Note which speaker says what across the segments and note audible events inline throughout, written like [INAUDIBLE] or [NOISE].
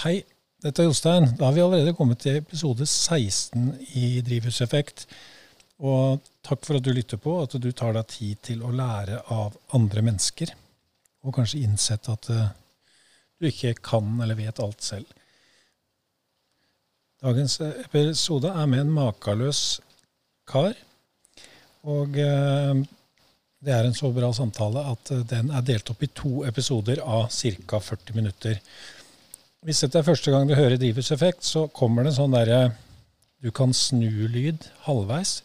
Speaker 1: Hei, dette er Jostein. Da har vi allerede kommet til episode 16 i Drivhuseffekt. Og takk for at du lytter på, at du tar deg tid til å lære av andre mennesker. Og kanskje innsett at uh, du ikke kan eller vet alt selv. Dagens episode er med en makeløs kar. Og uh, det er en så bra samtale at den er delt opp i to episoder av ca. 40 minutter. Hvis dette er første gang du hører drivhuseffekt, så kommer det en sånn derre du kan snu-lyd halvveis.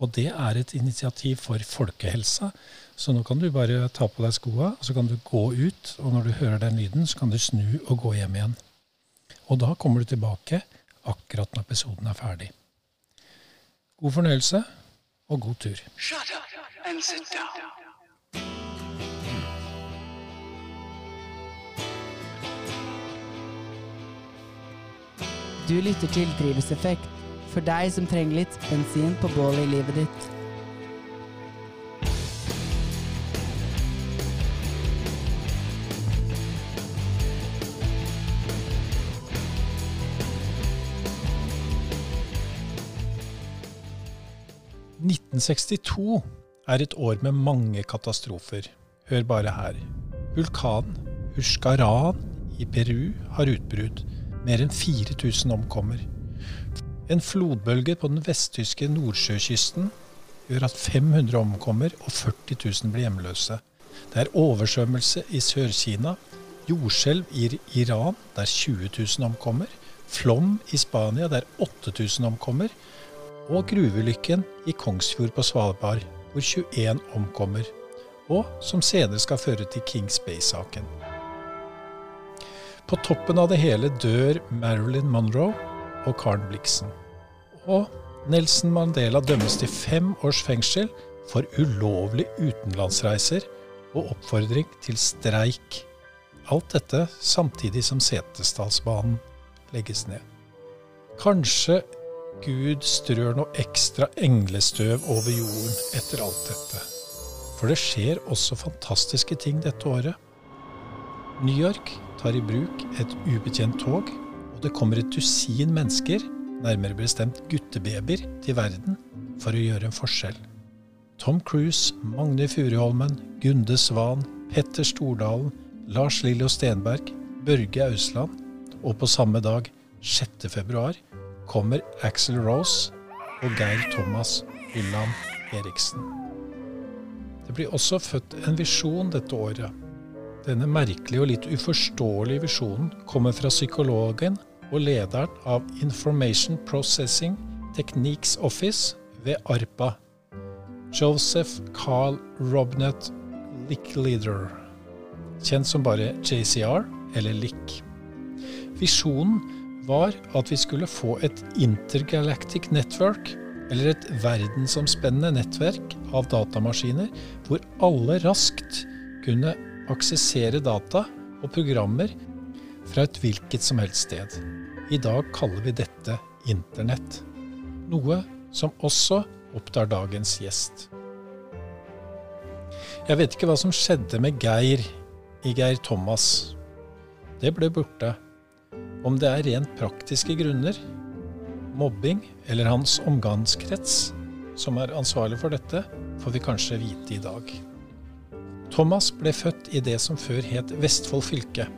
Speaker 1: Og det er et initiativ for folkehelsa. Så nå kan du bare ta på deg skoa, så kan du gå ut. Og når du hører den lyden, så kan du snu og gå hjem igjen. Og da kommer du tilbake akkurat når episoden er ferdig. God fornøyelse og god tur. Shut up and sit down.
Speaker 2: Du lytter til Drivhuseffekt, for deg som trenger litt bensin på bålet i livet ditt.
Speaker 1: «1962 er et år med mange katastrofer. Hør bare her. Vulkanen Hushkaran i Peru har utbrudd. Mer enn 4000 omkommer. En flodbølge på den vesttyske nordsjøkysten gjør at 500 omkommer og 40 000 blir hjemløse. Det er oversvømmelse i Sør-Kina, jordskjelv i Iran der 20 000 omkommer, flom i Spania der 8000 omkommer, og gruveulykken i Kongsfjord på Svalbard hvor 21 omkommer, og som senere skal føre til Kings Bay-saken. På toppen av det hele dør Marilyn Monroe og Karen Blixen. Og Nelson Mandela dømmes til fem års fengsel for ulovlig utenlandsreiser og oppfordring til streik. Alt dette samtidig som Setesdalsbanen legges ned. Kanskje Gud strør noe ekstra englestøv over jorden etter alt dette. For det skjer også fantastiske ting dette året. New York tar i bruk et ubetjent tog, og det kommer et dusin mennesker, nærmere bestemt guttebabyer, til verden for å gjøre en forskjell. Tom Cruise, Magne Furuholmen, Gunde Svan, Petter Stordalen, Lars Lillo Stenberg, Børge Ausland, og på samme dag, 6. februar, kommer Axel Rose og Geir Thomas Hylland Eriksen. Det blir også født en visjon dette året denne merkelige og litt uforståelige visjonen kommer fra psykologen og lederen av Information Processing Techniques Office ved ARPA, Joseph Carl Robnett Lickleader, kjent som bare JCR eller Lick. Visjonen var at vi skulle få et intergalactic network, eller et verdensomspennende nettverk av datamaskiner hvor alle raskt kunne aksessere data og programmer fra et hvilket som helst sted. I dag kaller vi dette Internett. Noe som også opptar dagens gjest. Jeg vet ikke hva som skjedde med Geir i Geir Thomas. Det ble borte. Om det er rent praktiske grunner, mobbing eller hans omgangskrets som er ansvarlig for dette, får vi kanskje vite i dag. Thomas ble født i det som før het Vestfold fylke,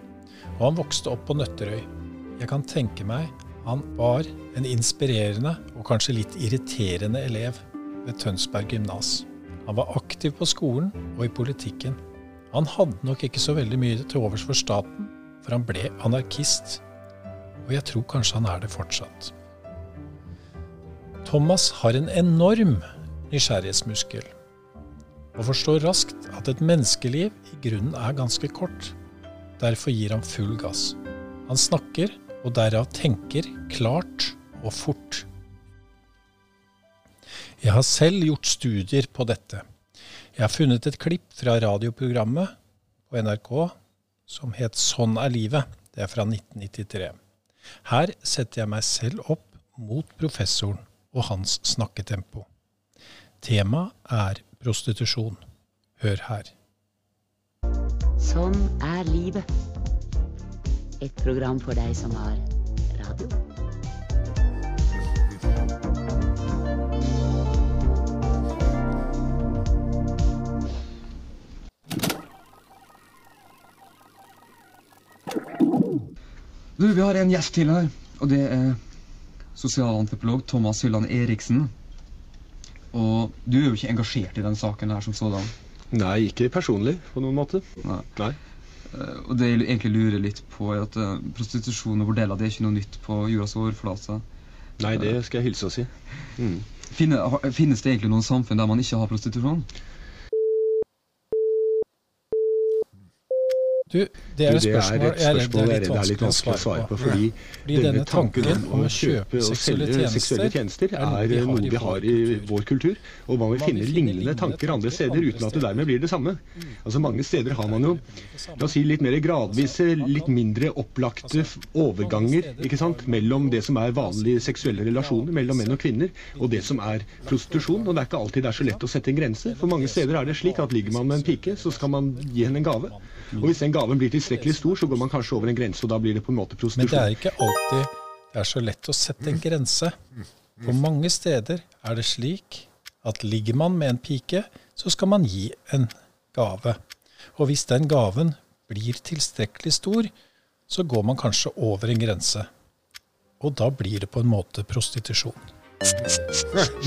Speaker 1: og han vokste opp på Nøtterøy. Jeg kan tenke meg han var en inspirerende og kanskje litt irriterende elev ved Tønsberg gymnas. Han var aktiv på skolen og i politikken. Han hadde nok ikke så veldig mye til overs for staten, for han ble anarkist. Og jeg tror kanskje han er det fortsatt. Thomas har en enorm nysgjerrighetsmuskel og forstår raskt at et menneskeliv i grunnen er ganske kort. Derfor gir han full gass. Han snakker, og derav tenker, klart og fort. Jeg har selv gjort studier på dette. Jeg har funnet et klipp fra radioprogrammet på NRK som het Sånn er livet. Det er fra 1993. Her setter jeg meg selv opp mot professoren og hans snakketempo. Temaet er prostitusjon. Hør her.
Speaker 2: Sånn er livet.
Speaker 3: Et program for deg som har radio.
Speaker 4: Du, vi har en gjest til her, og det er sosialantropolog Thomas Hylland Eriksen. Og du er jo ikke engasjert i den saken her som sådan.
Speaker 5: Nei, ikke personlig på noen måte.
Speaker 4: Nei.
Speaker 5: Nei.
Speaker 4: Eh, Og det jeg egentlig lurer litt på, er at eh, prostitusjon og bordeller det er ikke noe nytt på jordas overflate.
Speaker 5: Nei, det skal jeg hilse og si. Mm.
Speaker 4: Finne, finnes det egentlig noen samfunn der man ikke har prostitusjon?
Speaker 1: Du, det er et spørsmål
Speaker 5: et
Speaker 1: jeg er redd
Speaker 5: spørsmål
Speaker 1: er litt vanskelig å svare på.
Speaker 5: Fordi,
Speaker 1: Fordi denne tanken om å kjøpe seksuelle
Speaker 5: seksuelle
Speaker 1: tjenester
Speaker 5: tjenester er noe vi har i vår kultur. Og man vil finne lignende tanker andre steder uten at det dermed blir det samme. Altså Mange steder har man jo la oss si, litt mer gradvise, litt mindre opplagte overganger ikke sant, mellom det som er vanlige seksuelle relasjoner mellom menn og kvinner, og det som er prostitusjon. Og det er ikke alltid det er så lett å sette en grense. For mange steder er det slik at ligger man med en pike, så skal man gi henne en gave. Og hvis den gaven blir tilstrekkelig stor, så går man kanskje over en grense, og da blir det på en måte prostitusjon.
Speaker 1: Men det er ikke alltid det er så lett å sette en grense. På mange steder er det slik at ligger man med en pike, så skal man gi en gave. Og hvis den gaven blir tilstrekkelig stor, så går man kanskje over en grense. Og da blir det på en måte prostitusjon.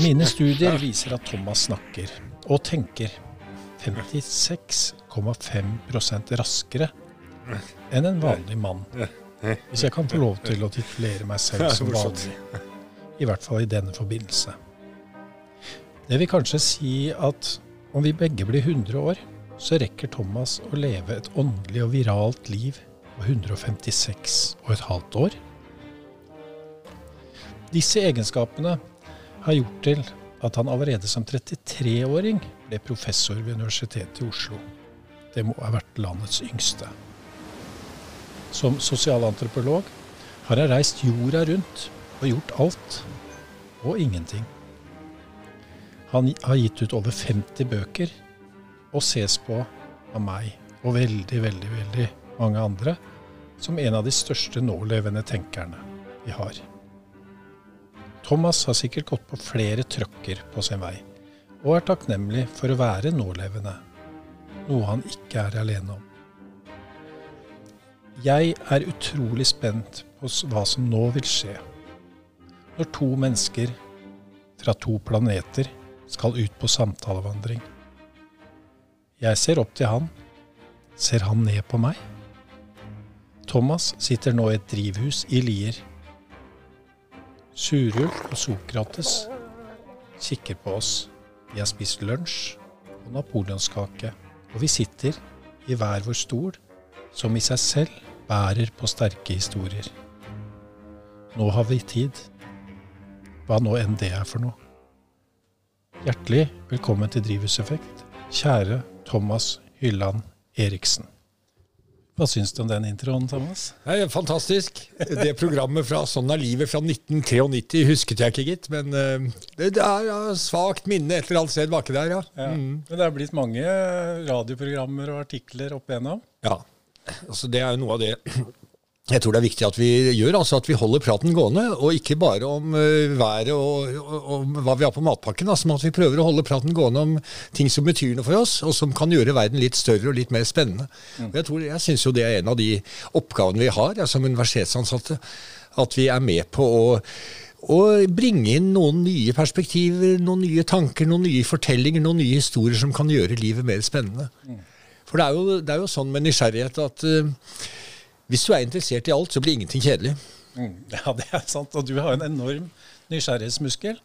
Speaker 1: Mine studier viser at Thomas snakker og tenker 56,5% raskere enn en vanlig mann. Hvis jeg kan få lov til å titulere meg selv som vanlig. I hvert fall i denne forbindelse. Det vil kanskje si at om vi begge blir 100 år, så rekker Thomas å leve et åndelig og viralt liv på 156 og et halvt år. Disse egenskapene har gjort til at han allerede som 33-åring ble professor ved Universitetet i Oslo. Det må ha vært landets yngste. Som sosialantropolog har jeg reist jorda rundt og gjort alt og ingenting. Han har gitt ut over 50 bøker og ses på av meg og veldig, veldig, veldig mange andre som en av de største nålevende tenkerne vi har. Thomas har sikkert gått på flere trøkker på sin vei, og er takknemlig for å være nålevende, noe han ikke er alene om. Jeg er utrolig spent på hva som nå vil skje. Når to mennesker fra to planeter skal ut på samtalevandring. Jeg ser opp til han. Ser han ned på meg? Thomas sitter nå i et drivhus i Lier. Surulf og Sokrates kikker på oss. Vi har spist lunsj og napoleonskake, og vi sitter i hver vår stol, som i seg selv bærer på sterke historier. Nå har vi tid. Hva nå enn det er for noe. Hjertelig velkommen til Drivhuseffekt, kjære Thomas Hylland Eriksen. Hva syns du om den introen, Thomas?
Speaker 6: Nei, fantastisk. Det programmet fra Sånn er livet fra 1993 husket jeg ikke, gitt. Men eh, det, det er ja, svakt minne et eller annet sted baki der, ja.
Speaker 1: Ja. Men det er blitt mange radioprogrammer og artikler opp igjennom.
Speaker 6: ja. Altså, det er jo noe av det jeg tror det er viktig at vi gjør, altså at vi holder praten gående, og ikke bare om uh, været og, og, og hva vi har på matpakken. Altså, men at vi prøver å holde praten gående om ting som betyr noe for oss, og som kan gjøre verden litt større og litt mer spennende. Og jeg tror, jeg syns jo det er en av de oppgavene vi har ja, som universitetsansatte. At vi er med på å og bringe inn noen nye perspektiver, noen nye tanker, noen nye fortellinger, noen nye historier som kan gjøre livet mer spennende. For det er jo, det er jo sånn med nysgjerrighet at eh, hvis du er interessert i alt, så blir ingenting kjedelig. [LAUGHS]
Speaker 1: Ja, det er sant. Og du har en enorm nysgjerrighetsmuskel.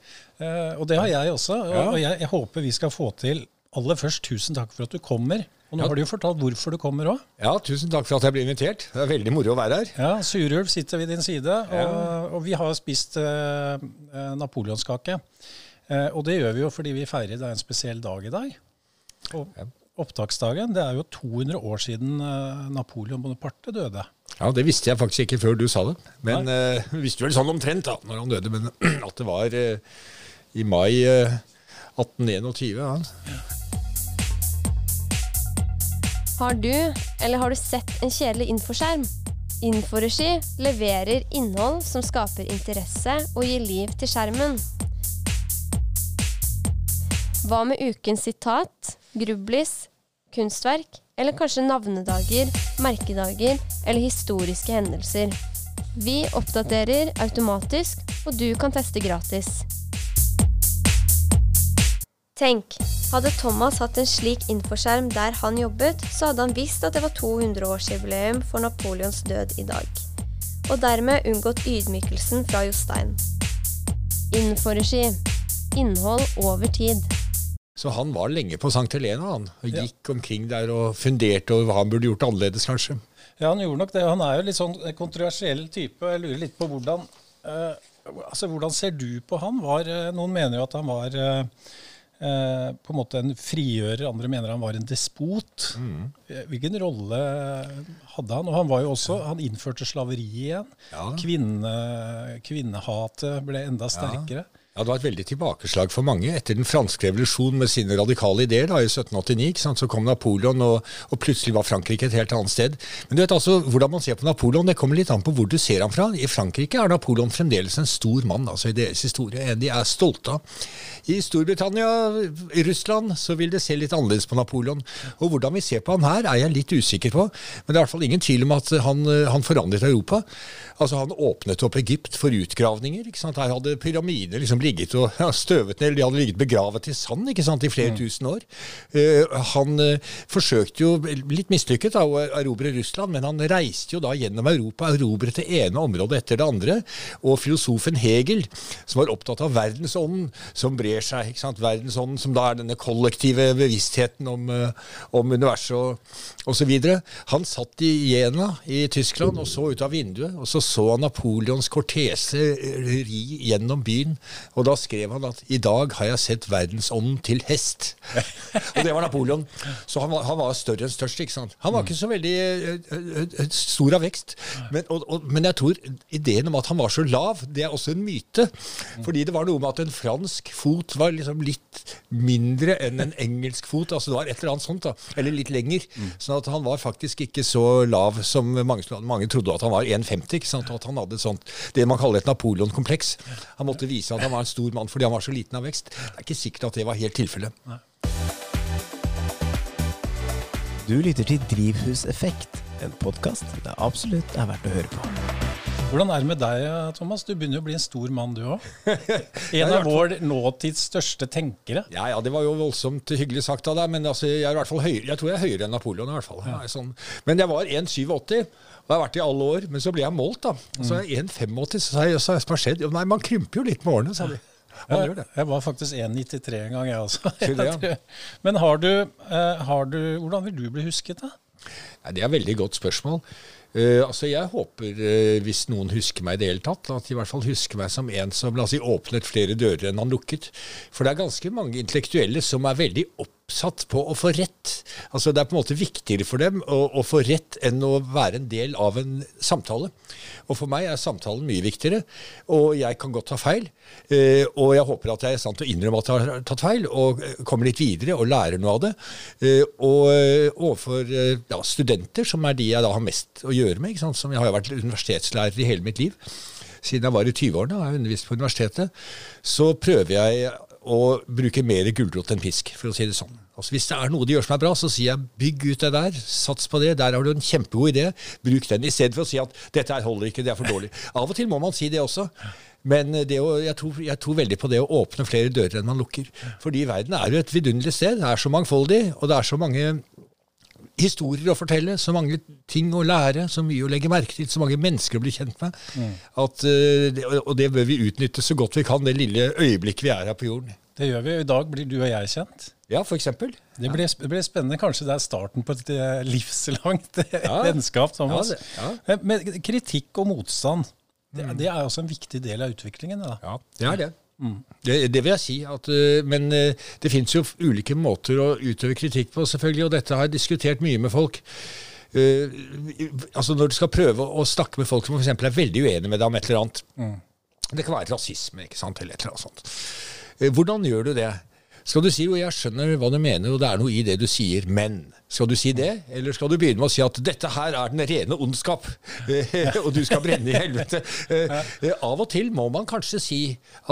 Speaker 1: Eh, og det har jeg også. Og,
Speaker 6: Ja.
Speaker 1: jeg, jeg håper vi skal få til Aller først, tusen takk for at du kommer. Og nå
Speaker 6: Ja.
Speaker 1: har du jo fortalt hvorfor du kommer òg.
Speaker 6: Ja, tusen takk for at jeg ble invitert. Det er veldig moro å være her.
Speaker 1: Ja, Surulv sitter ved din side, og, og vi har spist eh, napoleonskake. Uh, og det gjør vi jo fordi vi feirer det er en spesiell dag i dag. Og opptaksdagen. Det er jo 200 år siden eh, Napoleon Bonaparte døde.
Speaker 6: Ja, Det visste jeg faktisk ikke før du sa det. Men uh, visste vel sånn omtrent da, når han døde. Men [CLEARS THROAT] at det var uh, i mai uh, 1821. Ja.
Speaker 7: Har du, eller har du sett en kjedelig infoskjerm? Inforegi leverer innhold som skaper interesse og gir liv til skjermen. Hva med ukens sitat, grublis, kunstverk, eller kanskje navnedager, merkedager eller historiske hendelser? Vi oppdaterer automatisk, og du kan teste gratis. Tenk, hadde Thomas hatt en slik infoskjerm der han jobbet, så hadde han visst at det var 200-årsjubileum for Napoleons død i dag. Og dermed unngått ydmykelsen fra Jostein. Inforegi. Innhold over tid.
Speaker 6: Så han var lenge på St. Helena, han. Og
Speaker 1: Ja.
Speaker 6: gikk omkring der og funderte over hva han burde gjort annerledes, kanskje.
Speaker 1: Ja, han gjorde nok det. Han er jo litt sånn kontroversiell type. Jeg lurer litt på hvordan eh, altså Hvordan ser du på han? Var, eh, noen mener jo at han var eh, eh, på en måte en frigjører, andre mener han var en despot. Mm. Hvilken rolle hadde han? Og han var jo også, han innførte slaveri igjen.
Speaker 6: Ja.
Speaker 1: Kvinne, kvinnehatet ble enda sterkere.
Speaker 6: Ja, Det var et veldig tilbakeslag for mange. Etter den franske revolusjonen med sine radikale ideer da, i 1789, ikke sant, så kom Napoleon, og, og plutselig var Frankrike et helt annet sted. Men du vet altså, hvordan man ser på Napoleon, det kommer litt an på hvor du ser ham fra. I Frankrike er Napoleon fremdeles en stor mann altså i deres historie. En de er stolte av. I Storbritannia, i Russland, så vil det se litt annerledes på Napoleon. Og hvordan vi ser på han her, er jeg litt usikker på. Men det er i hvert fall ingen tvil om at han, han forandret Europa. Altså Han åpnet opp Egypt for utgravninger. ikke sant? Her hadde pyramider liksom ligget og ja, støvet ned, de hadde ligget begravet i sand ikke sant, i flere tusen år. Uh, han uh, forsøkte jo, litt mislykket, da, å erobre Russland, men han reiste jo da gjennom Europa, erobret det ene området etter det andre. Og filosofen Hegel, som var opptatt av verdensånden som brer seg, ikke sant? verdensånden som da er denne kollektive bevisstheten om, uh, om universet og osv. Han satt i Jena i Tyskland og så ut av vinduet, og så så han Napoleons kortese ri gjennom byen. Og da skrev han at 'i dag har jeg sett verdensånden til hest'. [LAUGHS] og det var Napoleon. Så han var, han var større enn størst. ikke sant? Han var ikke så veldig eh, eh, stor av vekst. Men, og, og, men jeg tror ideen om at han var så lav, det er også en myte. Fordi det var noe med at en fransk fot var liksom litt mindre enn en engelsk fot. altså Det var et eller annet sånt, da. Eller litt lenger. Sånn at han var faktisk ikke så lav som mange, mange trodde at han var 1,50. ikke sant? Og at han hadde et sånt, det man kaller et Napoleon-kompleks. Han måtte vise at han var stor mann fordi han var så liten av vekst. Det er ikke sikkert at det var helt tilfellet.
Speaker 8: Du lytter til Drivhuseffekt, en podkast det absolutt er verdt å høre på.
Speaker 1: Hvordan er det med deg, Thomas? Du begynner jo å bli en stor mann, du òg. [LAUGHS] En av vår nåtids største tenkere.
Speaker 6: Ja, ja, det var jo voldsomt hyggelig sagt av deg, men altså, jeg, er i hvert fall høyere, jeg tror jeg er høyere enn Napoleon. i hvert fall. Er Sånn. Men jeg var 1,87, og det har jeg vært i alle år. Men så ble jeg målt, da. Så er jeg 1,85, så sa jeg så hva har skjedd? Jo, Nei, man krymper jo litt med årene, sa de. Jeg, det.
Speaker 1: Jeg var faktisk 1,93 en gang, jeg også. [LAUGHS] Tror- Men har du, eh, har du Hvordan vil du bli husket, da?
Speaker 6: Nei, det er et veldig godt spørsmål. Uh, altså Jeg håper, uh, hvis noen husker meg i det hele tatt, at de i hvert fall husker meg som en som la oss si, åpnet flere dører enn han lukket. For det er ganske mange intellektuelle som er veldig oppsatt på å få rett. Altså Det er på en måte viktigere for dem å, å få rett enn å være en del av en samtale. Og for meg er samtalen mye viktigere, og jeg kan godt ta feil. Eh, og jeg håper at jeg er til å innrømme at jeg har tatt feil, og eh, kommer litt videre og lærer noe av det. Eh, og eh, overfor eh, ja, studenter, som er de jeg da har mest å gjøre med, sant? som jeg har jo vært universitetslærer i hele mitt liv, siden jeg var i 20-årene og har undervist på universitetet, så prøver jeg å bruke mer gulrot enn pisk, for å si det sånn. Altså Hvis det er noe de gjør som er bra, så sier jeg bygg ut det der, sats på det, der har du en kjempegod idé, bruk den, i stedet for å si at dette her holder ikke, det er for dårlig. Av og til må man si det også. Men det å, jeg, tror, jeg tror veldig på det å åpne flere dører enn man lukker. Fordi verden er jo et vidunderlig sted. Det er så mangfoldig, og det er så mange historier å fortelle, så mange ting å lære, så mye å legge merke til, så mange mennesker å bli kjent med. At, eh, og det bør vi utnytte så godt vi kan, det lille øyeblikket vi er her på jorden.
Speaker 1: Det gjør vi. I dag blir du og jeg kjent.
Speaker 6: Ja, for eksempel.
Speaker 1: Det blir, det blir spennende. Kanskje det er starten på et eh, livslangt [LAUGHS]
Speaker 6: Ja.
Speaker 1: vennskap. Thomas.
Speaker 6: Ja, det- ja.
Speaker 1: Men- Men kritikk og motstand, det, det er også en viktig del av utviklingen. Da.
Speaker 6: Ja, det er det. Det, det vil jeg si. At, øh, men øh, det fins jo ulike måter å utøve kritikk på, selvfølgelig, og dette har jeg diskutert mye med folk. Eh, altså Når du skal prøve å snakke med folk som f.eks. er veldig uenige med deg om et eller annet. Det kan være rasisme ikke sant, eller et eller annet sånt. Eh, hvordan gjør du det? Skal du si jo jeg skjønner hva du mener, og det er noe i det du sier, men Skal du si det, eller skal du begynne med å si at dette her er den rene ondskap, [LAUGHS] og du skal brenne i helvete? Eh, Av og til må man kanskje si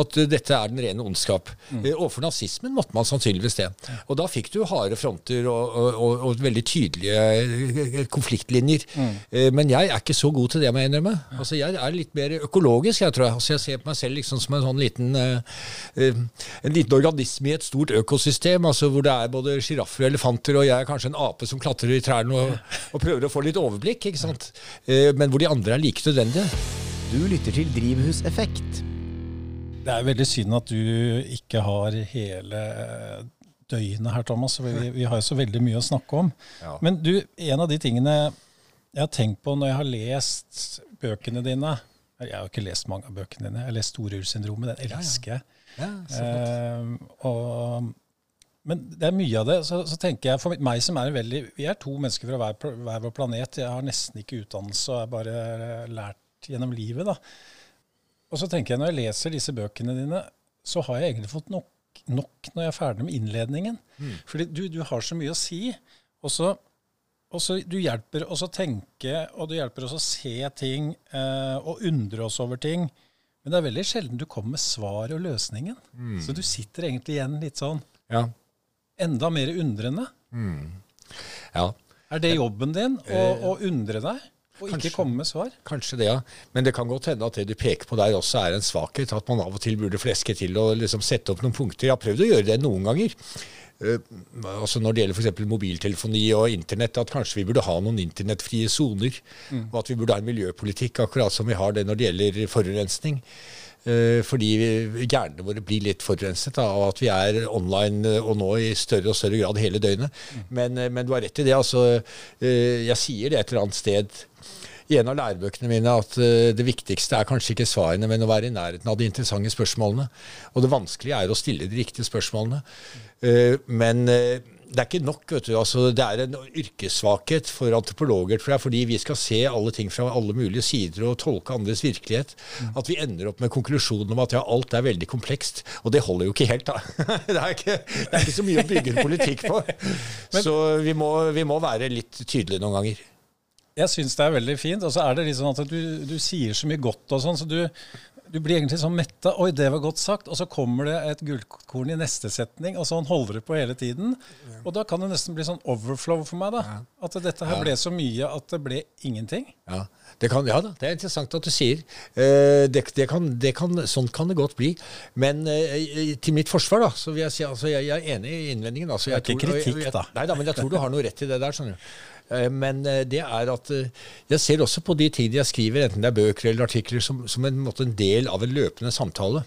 Speaker 6: at eh, dette er den rene ondskap. Eh, Overfor nazismen måtte man sannsynligvis det. Og da fikk du harde fronter og, og, og, veldig tydelige eh, konfliktlinjer. Eh, Men jeg er ikke så god til det, må jeg innrømme. Altså, jeg er litt mer økologisk, jeg tror jeg. Altså, jeg ser på meg selv liksom som en sånn liten eh, eh, en liten organisme i et stort økosystem, altså hvor det er både sjiraffer og elefanter, og jeg er kanskje en ape som klatrer i trærne og, og prøver å få litt overblikk, ikke sant? Eh, Men hvor de andre er like nødvendige.
Speaker 8: Du lytter til Drivhuseffekt.
Speaker 1: Det er veldig synd at du ikke har hele døgnet her, Thomas. Vi, vi har jo så veldig mye å snakke om.
Speaker 6: Ja.
Speaker 1: Men du, en av de tingene jeg har tenkt på når jeg har lest bøkene dine Jeg har jo ikke lest mange av bøkene dine. Jeg har lest Storulvsyndromet. Den elsker jeg. Ja, Eh, og, men det er mye av det. Så, så tenker jeg, for meg som er en veldig Vi er to mennesker fra hver, hver vår planet. Jeg har nesten ikke utdannelse og er bare lært gjennom livet. da. Og så tenker jeg, når jeg leser disse bøkene dine, så har jeg egentlig fått nok, nok når jeg er ferdig med innledningen. Fordi du, du har så mye å si. Og så, og så du hjelper oss å tenke, og du hjelper oss å se ting, eh, og undre oss over ting. Men det er veldig sjelden du kommer med svaret og løsningen. Så du sitter egentlig igjen litt sånn
Speaker 6: Ja.
Speaker 1: Enda mer undrende.
Speaker 6: ja.
Speaker 1: Er det jobben din, å, å undre deg, og ikke komme med svar?
Speaker 6: Kanskje det, ja. Men det kan godt hende at det du peker på der også er en svakhet. At man av og til burde fleske til og liksom sette opp noen punkter. Jeg har prøvd å gjøre det noen ganger. Uh, altså Når det gjelder f.eks. mobiltelefoni og internett, at kanskje vi burde ha noen internettfrie soner. Og at vi burde ha en miljøpolitikk, akkurat som vi har det når det gjelder forurensning. Eh, fordi hjernene våre blir litt forurenset av at vi er online eh, og nå i større og større grad hele døgnet. Men, eh, men du har rett i det. altså Jeg sier det et eller annet sted i en av lærebøkene mine at det viktigste er kanskje ikke svarene, men å være i nærheten av de interessante spørsmålene. Og det vanskelige er å stille de riktige spørsmålene. Men det er ikke nok. vet du, altså Det er en yrkessvakhet for antropologer, tror jeg, fordi vi skal se alle ting fra alle mulige sider og tolke andres virkelighet. At vi ender opp med konklusjonen om at ja, alt er veldig komplekst. Og det holder jo ikke helt, da. [LAUGHS] Det er ikke, det er ikke så mye å bygge en politikk på. Så vi må, vi må være litt tydelige noen ganger.
Speaker 1: Jeg syns det er veldig fint. Og så er det litt sånn at du, du sier så mye godt og sånn, så du, du blir egentlig sånn metta. Oi, det var godt sagt. Og så kommer det et gullkorn i neste setning, og sånn holder det på hele tiden. Og da kan det nesten bli sånn overflow for meg, da. At dette her ble så mye at det ble ingenting.
Speaker 6: Ja, det kan, ja da, det er interessant at du sier. Eh, det, det kan, det kan, sånn kan det godt bli. Men eh, til mitt forsvar, da, så vil jeg si altså, jeg, jeg er enig i innvendingen. Altså, jeg
Speaker 1: Det er ikke
Speaker 6: tror-
Speaker 1: kritikk,
Speaker 6: jeg,
Speaker 1: da.
Speaker 6: Nei da, men jeg tror du har noe rett i det der. sånn du. Eh, Men eh, det er at eh, jeg ser også på de tingene jeg skriver, enten det er bøker eller artikler, som, som en, en del av en løpende samtale.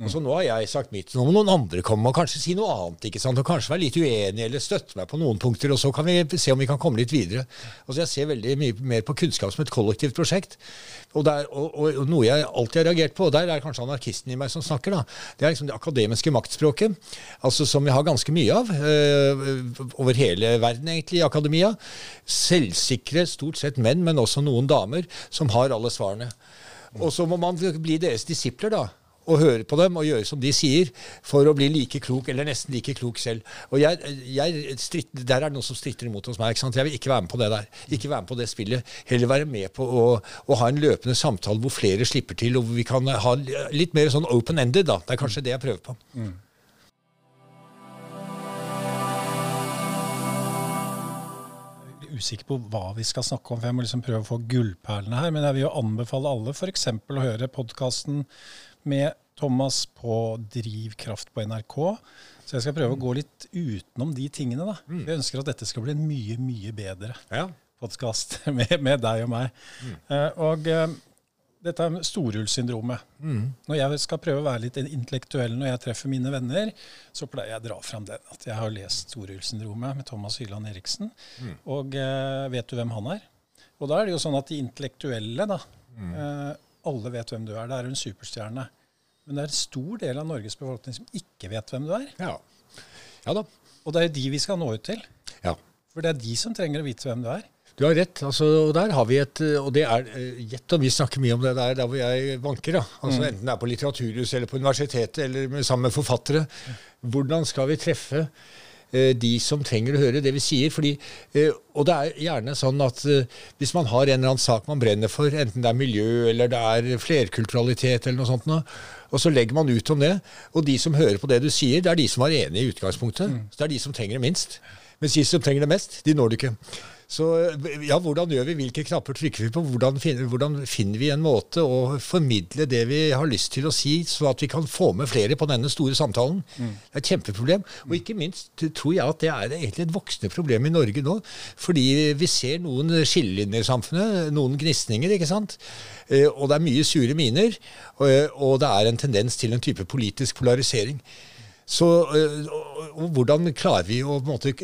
Speaker 6: Og så Nå har jeg sagt mitt, nå må noen andre komme og kanskje si noe annet. ikke sant? Og Kanskje være litt uenig eller støtte meg på noen punkter. og Så kan vi se om vi kan komme litt videre. Altså Jeg ser veldig mye mer på kunnskap som et kollektivt prosjekt. Og, det er, og, og, og Noe jeg alltid har reagert på, og der er kanskje anarkisten i meg som snakker, da, det er liksom det akademiske maktspråket. altså Som vi har ganske mye av øh, over hele verden, egentlig, i akademia. Selvsikre, stort sett menn, men også noen damer, som har alle svarene. Og så må man bli deres disipler, da og høre på dem og gjøre som de sier, for å bli like klok, eller nesten like klok selv. Og jeg, jeg stritt, Der er det noen som stritter imot hos meg. ikke sant? Jeg vil ikke være med på det der. Ikke være med på det spillet. Heller være med på å, å ha en løpende samtale hvor flere slipper til, og hvor vi kan ha litt mer sånn open-ended. da. Det er kanskje det jeg prøver på.
Speaker 1: Er usikker på hva vi skal snakke om, for jeg må liksom prøve å få gullperlene her. Men jeg vil jo anbefale alle f.eks. å høre podkasten med Thomas på Drivkraft på NRK. Så jeg skal prøve å gå litt utenom de tingene. da. Jeg ønsker at dette skal bli en mye, mye bedre
Speaker 6: Ja.
Speaker 1: podkast [LAUGHS] med, med deg og meg. Eh, og uh, dette er storhullsyndromet. Når jeg skal prøve å være litt intellektuell når jeg treffer mine venner, så pleier jeg å dra fram den. At jeg har lest Storhullssyndromet med Thomas Hyland Eriksen. Og uh, vet du hvem han er? Og da er det jo sånn at de intellektuelle, da eh, Alle vet hvem du er. Det er en superstjerne. Men det er en stor del av Norges befolkning som ikke vet hvem du er.
Speaker 6: Ja. ja da.
Speaker 1: Og det er jo de vi skal nå ut til.
Speaker 6: Ja.
Speaker 1: For det er de som trenger å vite hvem du er.
Speaker 6: Du har rett. altså, og der har vi et, og det er, eh, Gjett om vi snakker mye om det der, der hvor jeg vanker. da, altså Enten det er på Litteraturhuset eller på universitetet eller med, sammen med forfattere. Hvordan skal vi treffe eh, de som trenger å høre det vi sier. Fordi, eh, og det er gjerne sånn at eh, hvis man har en eller annen sak man brenner for, enten det er miljø eller det er flerkulturalitet eller noe sånt, og så legger man ut om det, og de som hører på det du sier, det er de som var enige i utgangspunktet. Så det er de som trenger det minst. Mens de som trenger det mest, de når det ikke. Så ja, hvordan gjør vi, hvilke knapper trykker vi på, hvordan finner, hvordan finner vi en måte å formidle det vi har lyst til å si, så at vi kan få med flere på denne store samtalen? Det er et kjempeproblem. Og ikke minst tror jeg at det er egentlig et voksende problem i Norge nå. Fordi vi ser noen skillelinjer i samfunnet, noen gnisninger, ikke sant. Eh, Og det er mye sure miner, og det er en tendens til en type politisk polarisering. Så og hvordan klarer vi å på en måte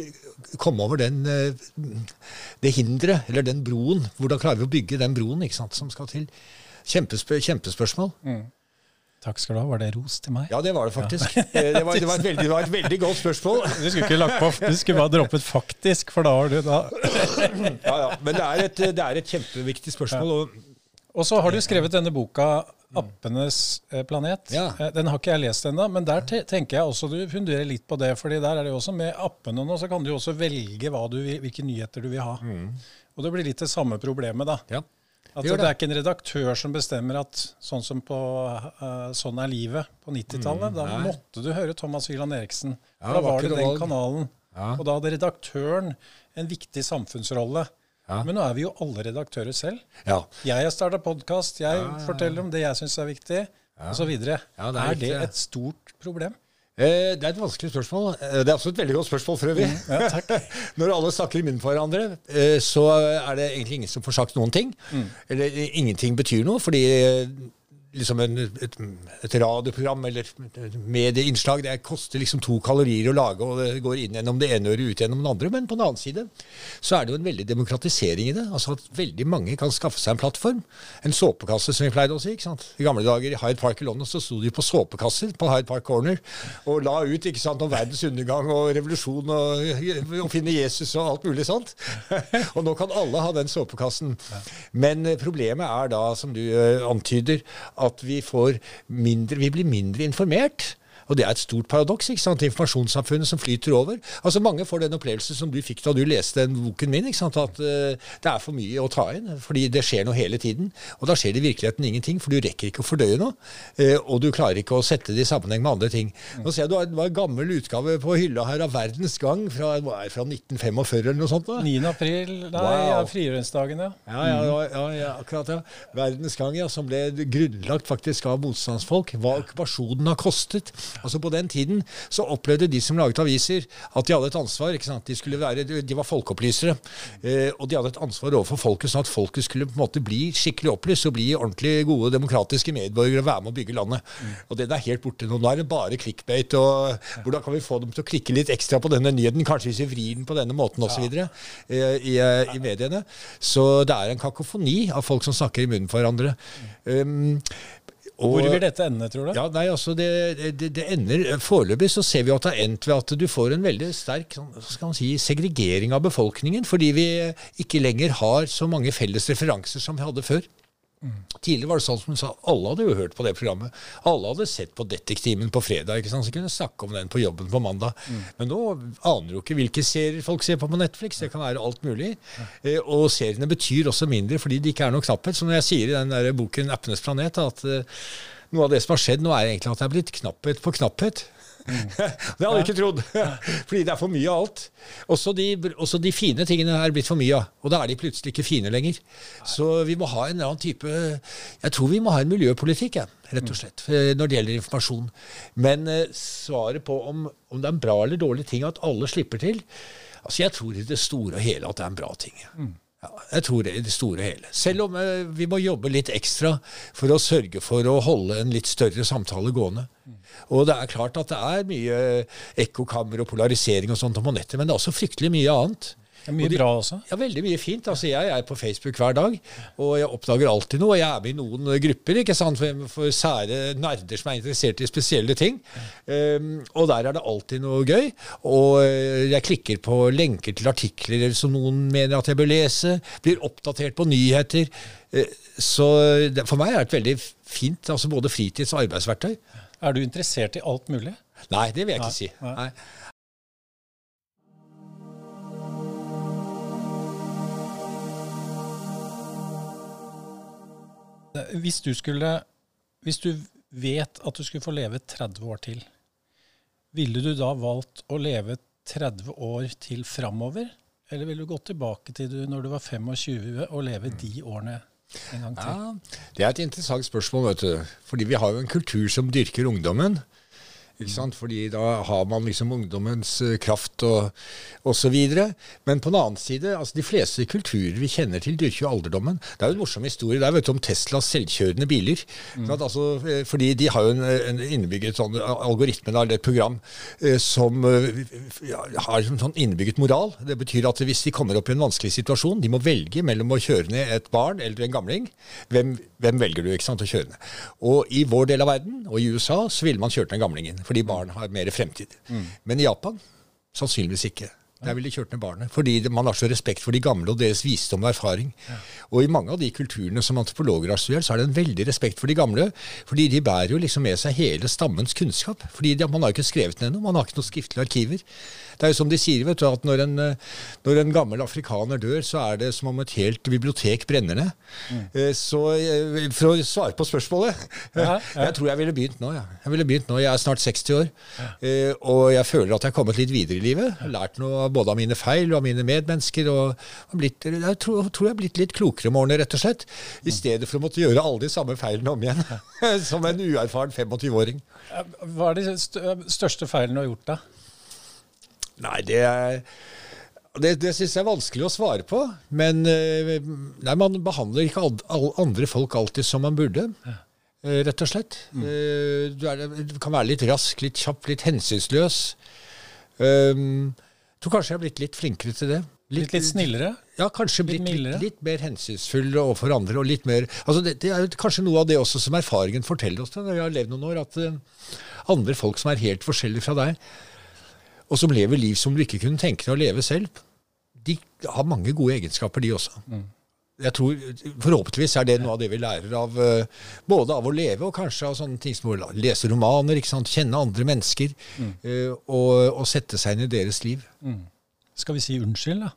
Speaker 6: komme over den, øh, det hinderet, eller den broen? Hvordan klarer vi å bygge den broen ikke sant, som skal til? Kjempespør kjempespørsmål.
Speaker 1: Takk skal du ha. Var det ros til meg?
Speaker 6: Ja, det var det faktisk. Ja. Det, var, det, var et veldig, det var et veldig godt spørsmål. [LAUGHS]
Speaker 1: Du skulle ikke lagt på Du skulle bare droppet 'faktisk', for da har du da
Speaker 6: Ja, ja. Men det er et, det er et kjempeviktig spørsmål. Og,
Speaker 1: Og så har du skrevet denne boka 'Appenes eh, planet'.
Speaker 6: Ja.
Speaker 1: Eh, Den har ikke jeg lest ennå, men der te tenker jeg også du funderer litt på det. fordi der er det jo også med appene nå, så kan du jo også velge du vil, hvilke nyheter du vil ha. Og det blir litt det samme problemet, da.
Speaker 6: ja.
Speaker 1: At
Speaker 6: Det
Speaker 1: det, er ikke en redaktør som bestemmer at sånn som på uh, Sånn er livet på 90-tallet. da
Speaker 6: nei.
Speaker 1: måtte du høre Thomas Wieland Eriksen.
Speaker 6: Ja,
Speaker 1: da
Speaker 6: var
Speaker 1: det den kanalen.
Speaker 6: Ja.
Speaker 1: Og da hadde redaktøren en viktig samfunnsrolle.
Speaker 6: Ja.
Speaker 1: Men nå er vi jo alle redaktører selv.
Speaker 6: ja.
Speaker 1: Jeg har starta podkast, jeg forteller om det jeg syns er viktig, og osv.
Speaker 6: Ja, det er
Speaker 1: er, det et stort problem?
Speaker 6: Eh, Det er et vanskelig spørsmål. Eh, Det er også et veldig godt spørsmål for øvrig.
Speaker 1: Ja, takk. [LAUGHS]
Speaker 6: Når alle snakker i munnen på hverandre, eh, så er det egentlig ingen som får sagt noen ting. Eller eh, ingenting betyr noe, fordi eh, liksom en, et, et radioprogram eller medieinnslag det koster liksom to kalorier å lage, og det går inn gjennom det ene øret ut gjennom det andre. Men på den annen side så er det jo en veldig demokratisering i det. Altså at veldig mange kan skaffe seg en plattform. En såpekasse, som vi pleide å si. ikke sant? I gamle dager i Hyde Park i London så sto de på såpekasser på Hyde Park Corner og la ut ikke sant, om verdens undergang og revolusjon og å finne Jesus og alt mulig sånt. [LAUGHS] og nå kan alle ha den såpekassen. Men problemet er da, som du eh, antyder, at vi får mindre, vi blir mindre informert. Og det er et stort paradoks. ikke sant? Informasjonssamfunnet som flyter over. Altså Mange får den opplevelsen som du fikk da du leste den boken min. ikke sant? At uh, det er for mye å ta inn, fordi det skjer noe hele tiden. Og da skjer det i virkeligheten ingenting, for du rekker ikke å fordøye noe. Uh, og du klarer ikke å sette det i sammenheng med andre ting. Nå ser jeg du har var en gammel utgave på hylla her av Verdens Gang fra, fra 1945 eller noe sånt. da.
Speaker 1: 9. april, nei,
Speaker 6: Wow.
Speaker 1: ja, frigjøringsdagen, ja.
Speaker 6: Ja, ja, ja, ja, ja, akkurat ja. Verdens gang, ja, som ble grunnlagt faktisk av motstandsfolk. Hva okkupasjonen har kostet. Altså På den tiden så opplevde de som laget aviser, at de hadde et ansvar. ikke sant? De, skulle være, de var folkeopplysere. Eh, og de hadde et ansvar overfor folket, sånn at folket skulle på en måte bli skikkelig opplyst og bli ordentlig gode demokratiske medborgere og være med å bygge landet. Og det er helt borte nå. Nå er det bare clickbait. og Hvordan kan vi få dem til å klikke litt ekstra på denne nyheten? Kanskje hvis vi vrir den på denne måten osv. videre eh, i, eh, i mediene. Så det er en kakofoni av folk som snakker i munnen for hverandre. Um, og-
Speaker 1: Hvor vil dette ende, tror du?
Speaker 6: ja, nei, altså det, det, det ender Foreløpig så ser vi at det har endt ved at du får en veldig sterk sånn, si, segregering av befolkningen, fordi vi ikke lenger har så mange felles referanser som vi hadde før. Tidligere var det sånn som hun sa, alle hadde jo hørt på det programmet. Alle hadde sett på Detektimen på fredag, ikke sant? så kunne snakke om den på jobben på mandag. Men nå aner du ikke hvilke serier folk ser på på Netflix. Det kan være alt mulig. Eh, og seriene betyr også mindre fordi det ikke er noe knapphet. Så når jeg sier i den der boken 'Appenes planet' at eh, noe av det som har skjedd nå, er egentlig at det er blitt knapphet på knapphet. Det hadde jeg ikke trodd. [LAUGHS] Fordi det er for mye av alt. Også de, også de fine tingene er blitt for mye av. Og da er de plutselig ikke fine lenger. Så vi må ha en eller annen type Jeg tror vi må ha en miljøpolitikk, ja, rett og slett, eh, når det gjelder informasjon. Men eh, svaret på om, om det er en bra eller dårlig ting at alle slipper til Altså, jeg tror i det store og hele at det er en bra ting. Jeg tror det i det store og hele. Selv om eh, vi må jobbe litt ekstra for å sørge for å holde en litt større samtale gående. Og det er klart at det er mye ekkokammer og polarisering og sånt på nettet, men det er også fryktelig mye annet.
Speaker 1: Det er mye
Speaker 6: de-
Speaker 1: bra også.
Speaker 6: Ja, veldig mye fint. Altså, jeg er på Facebook hver dag, og jeg oppdager alltid noe. Jeg er med i noen grupper ikke sant? For, for sære nerder som er interessert i spesielle ting. Um, og der er det alltid noe gøy. Og eh, jeg klikker på lenker til artikler som noen mener at jeg bør lese. Blir oppdatert på nyheter. Eh, Så for meg er det et veldig fint altså både fritids- og arbeidsverktøy.
Speaker 1: Er du interessert i alt mulig?
Speaker 6: Nei, det vil jeg ikke
Speaker 1: Nei,
Speaker 6: si.
Speaker 1: Nei. Hvis du skulle Hvis du vet at du skulle få leve 30 år til, ville du da valgt å leve 30 år til framover? Eller ville du gått tilbake til du når du var 25 og leve de årene en gang til?
Speaker 6: Ja, det er et interessant spørsmål, vet du. Fordi vi har jo en kultur som dyrker ungdommen. Ikke sant? Fordi da har man liksom ungdommens eh, kraft og osv. Men på den annen side, altså de fleste kulturer vi kjenner til, dyrker jo alderdommen. Det er jo en morsom historie der vet du, om Teslas selvkjørende biler. Sant? Altså, eh, fordi de har jo en, en innebygget sånn algoritme, da, eller et program, eh, som eh, ja, har en sånn innebygget moral. Det betyr at hvis de kommer opp i en vanskelig situasjon, de må velge mellom å kjøre ned et barn eller en gamling. Hvem, hvem velger du ikke sant, å kjøre ned? Og i vår del av verden, og i USA, så ville man kjørt ned gamlingen. Fordi barn har mer fremtid. Men i Japan sannsynligvis ikke. Der ville de kjørt ned barnet. Fordi man har så respekt for de gamle og deres visdom og erfaring. Og i mange av de kulturene som antropologer har studert, så er det en veldig respekt for de gamle. Fordi de bærer jo liksom med seg hele stammens kunnskap. Fordi de, man har ikke skrevet ned noe. Man har ikke noen skriftlige arkiver. Det er jo som de sier, vet du, at når en, eh, når en gammel afrikaner dør, så er det som om et helt bibliotek brenner ned. Mm. Så eh, for å svare på spørsmålet
Speaker 1: Ja, ja. [LAUGHS]
Speaker 6: Jeg tror jeg ville begynt nå. Ja. Jeg ville begynt nå. Jeg er snart 60 år. Eh, og jeg føler at jeg har kommet litt videre i livet. Lært noe både av mine feil og av mine medmennesker. Og blitt, jeg tror, tror jeg har blitt litt klokere om årene, rett og slett. I stedet for å måtte gjøre alle de samme feilene om igjen. [LAUGHS] Som en uerfaren 25-åring.
Speaker 1: Hva er de største feilene du har gjort, da?
Speaker 6: Nei, det er det, det syns jeg er vanskelig å svare på. Men eh, nei, man behandler ikke andre folk alltid som man burde. eh, Rett og slett. Mm. Du, er, du kan være litt rask, litt kjapp, litt hensynsløs. Um, jeg tror kanskje jeg har blitt litt flinkere til det.
Speaker 1: Litt, litt snillere?
Speaker 6: Ja, kanskje
Speaker 1: Litt
Speaker 6: blitt litt, litt mer hensynsfull overfor andre. og litt mer, altså det, det er kanskje noe av det også som erfaringen forteller oss når vi har levd noen år, at uh, andre folk som er helt forskjellige fra deg, og som lever liv som du ikke kunne tenke deg å leve selv, de har mange gode egenskaper, de også. Jeg tror, Forhåpentligvis er det noe av det vi lærer av eh, både av å leve og kanskje av sånne ting som å lese romaner, ikke sant? kjenne andre mennesker mm. og, og sette seg inn i deres liv.
Speaker 1: Skal vi si unnskyld, da?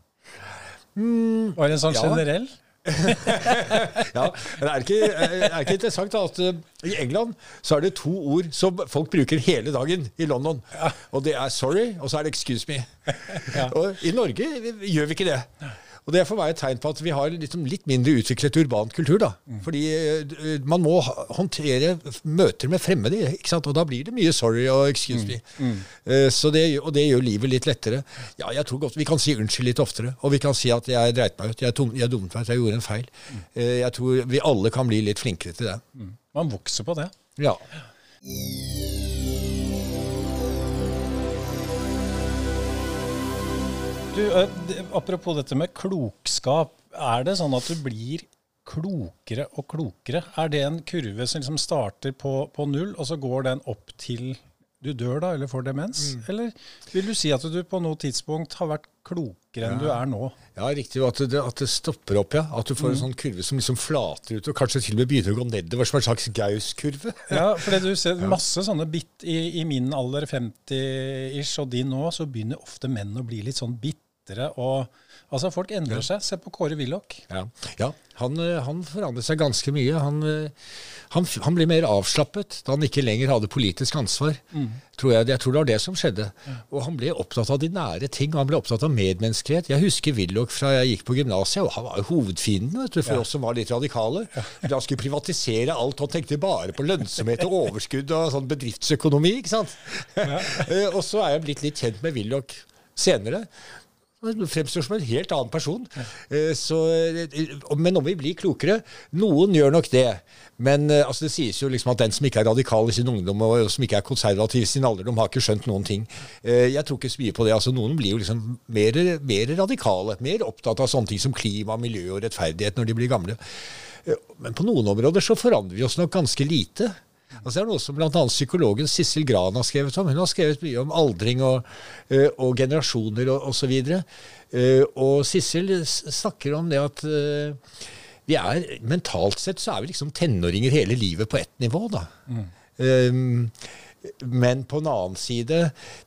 Speaker 1: Var det en sånn
Speaker 6: ja.
Speaker 1: generell? [LAUGHS]
Speaker 6: Ja, men er det ikke, er ikke interessant at eh, i England så er det to ord som folk bruker hele dagen i London. Og det er 'sorry', og så er det 'excuse me'. Og I Norge gjør vi ikke det. Og Det er for meg et tegn på at vi har liksom litt mindre utviklet urbant kultur. da. Fordi eh, man må håndtere møter med fremmede, ikke sant? og da blir det mye 'sorry' og 'excuse me'. Eh, Så det, og det gjør livet litt lettere. Ja, jeg tror godt Vi kan si unnskyld litt oftere, og vi kan si at 'jeg dreit meg ut', 'jeg, tom, jeg dummet meg ut', 'jeg gjorde en feil'. Eh, Jeg tror vi alle kan bli litt flinkere til det.
Speaker 1: Man vokser på det.
Speaker 6: Ja.
Speaker 1: Du, apropos dette med klokskap. Er det sånn at du blir klokere og klokere? Er det en kurve som liksom starter på, på null, og så går den opp til du dør da, eller får demens? Eller vil du si at du på noe tidspunkt har vært klokere enn du er nå?
Speaker 6: Ja, riktig. At det, at det stopper opp, ja. At du får en sånn kurve som liksom flater ut, og kanskje til og med begynner å gå nedover som en slags Gaus-kurve. [LAUGHS]
Speaker 1: Ja, for du ser masse sånne bitt i, i min alder, 50-ish, og din nå, så begynner ofte menn å bli litt sånn bitre. å Altså, folk endrer seg. Se på Kåre Willoch.
Speaker 6: Ja, ja han, eh, han forandret seg ganske mye. Han, eh, han, han ble mer avslappet da han ikke lenger hadde politisk ansvar. Tror jeg, jeg tror det var det som skjedde. Og han ble opptatt av de nære ting. Han ble opptatt av medmenneskelighet. Jeg husker Willoch fra jeg gikk på gymnaset, og han var jo hovedfienden vet du, for oss som var litt radikale. Han skulle privatisere alt. Han tenkte bare på lønnsomhet og overskudd og sånn bedriftsøkonomi. ikke sant? [LAUGHS] Eh, og så er jeg blitt litt kjent med Willoch senere. Han fremstår som en helt annen person. Eh, Så, eh, men om vi blir klokere Noen gjør nok det. Men eh, altså, det sies jo liksom at den som ikke er radikal i sin ungdom, og som ikke er konservativ i sin alderdom, har ikke skjønt noen ting. Jeg tror ikke så mye på det. Altså, noen blir jo liksom mer, mer radikale. Mer opptatt av sånne ting som klima, miljø og rettferdighet når de blir gamle. Men på noen områder så forandrer vi oss nok ganske lite. Altså det er noe som bl.a. psykologen Sissel Gran har skrevet om. Hun har skrevet mye om aldring og, eh, og generasjoner og osv. Og, og Sissel snakker om det at eh, vi er, mentalt sett så er vi liksom tenåringer hele livet på ett nivå. da. Um, Men på en annen side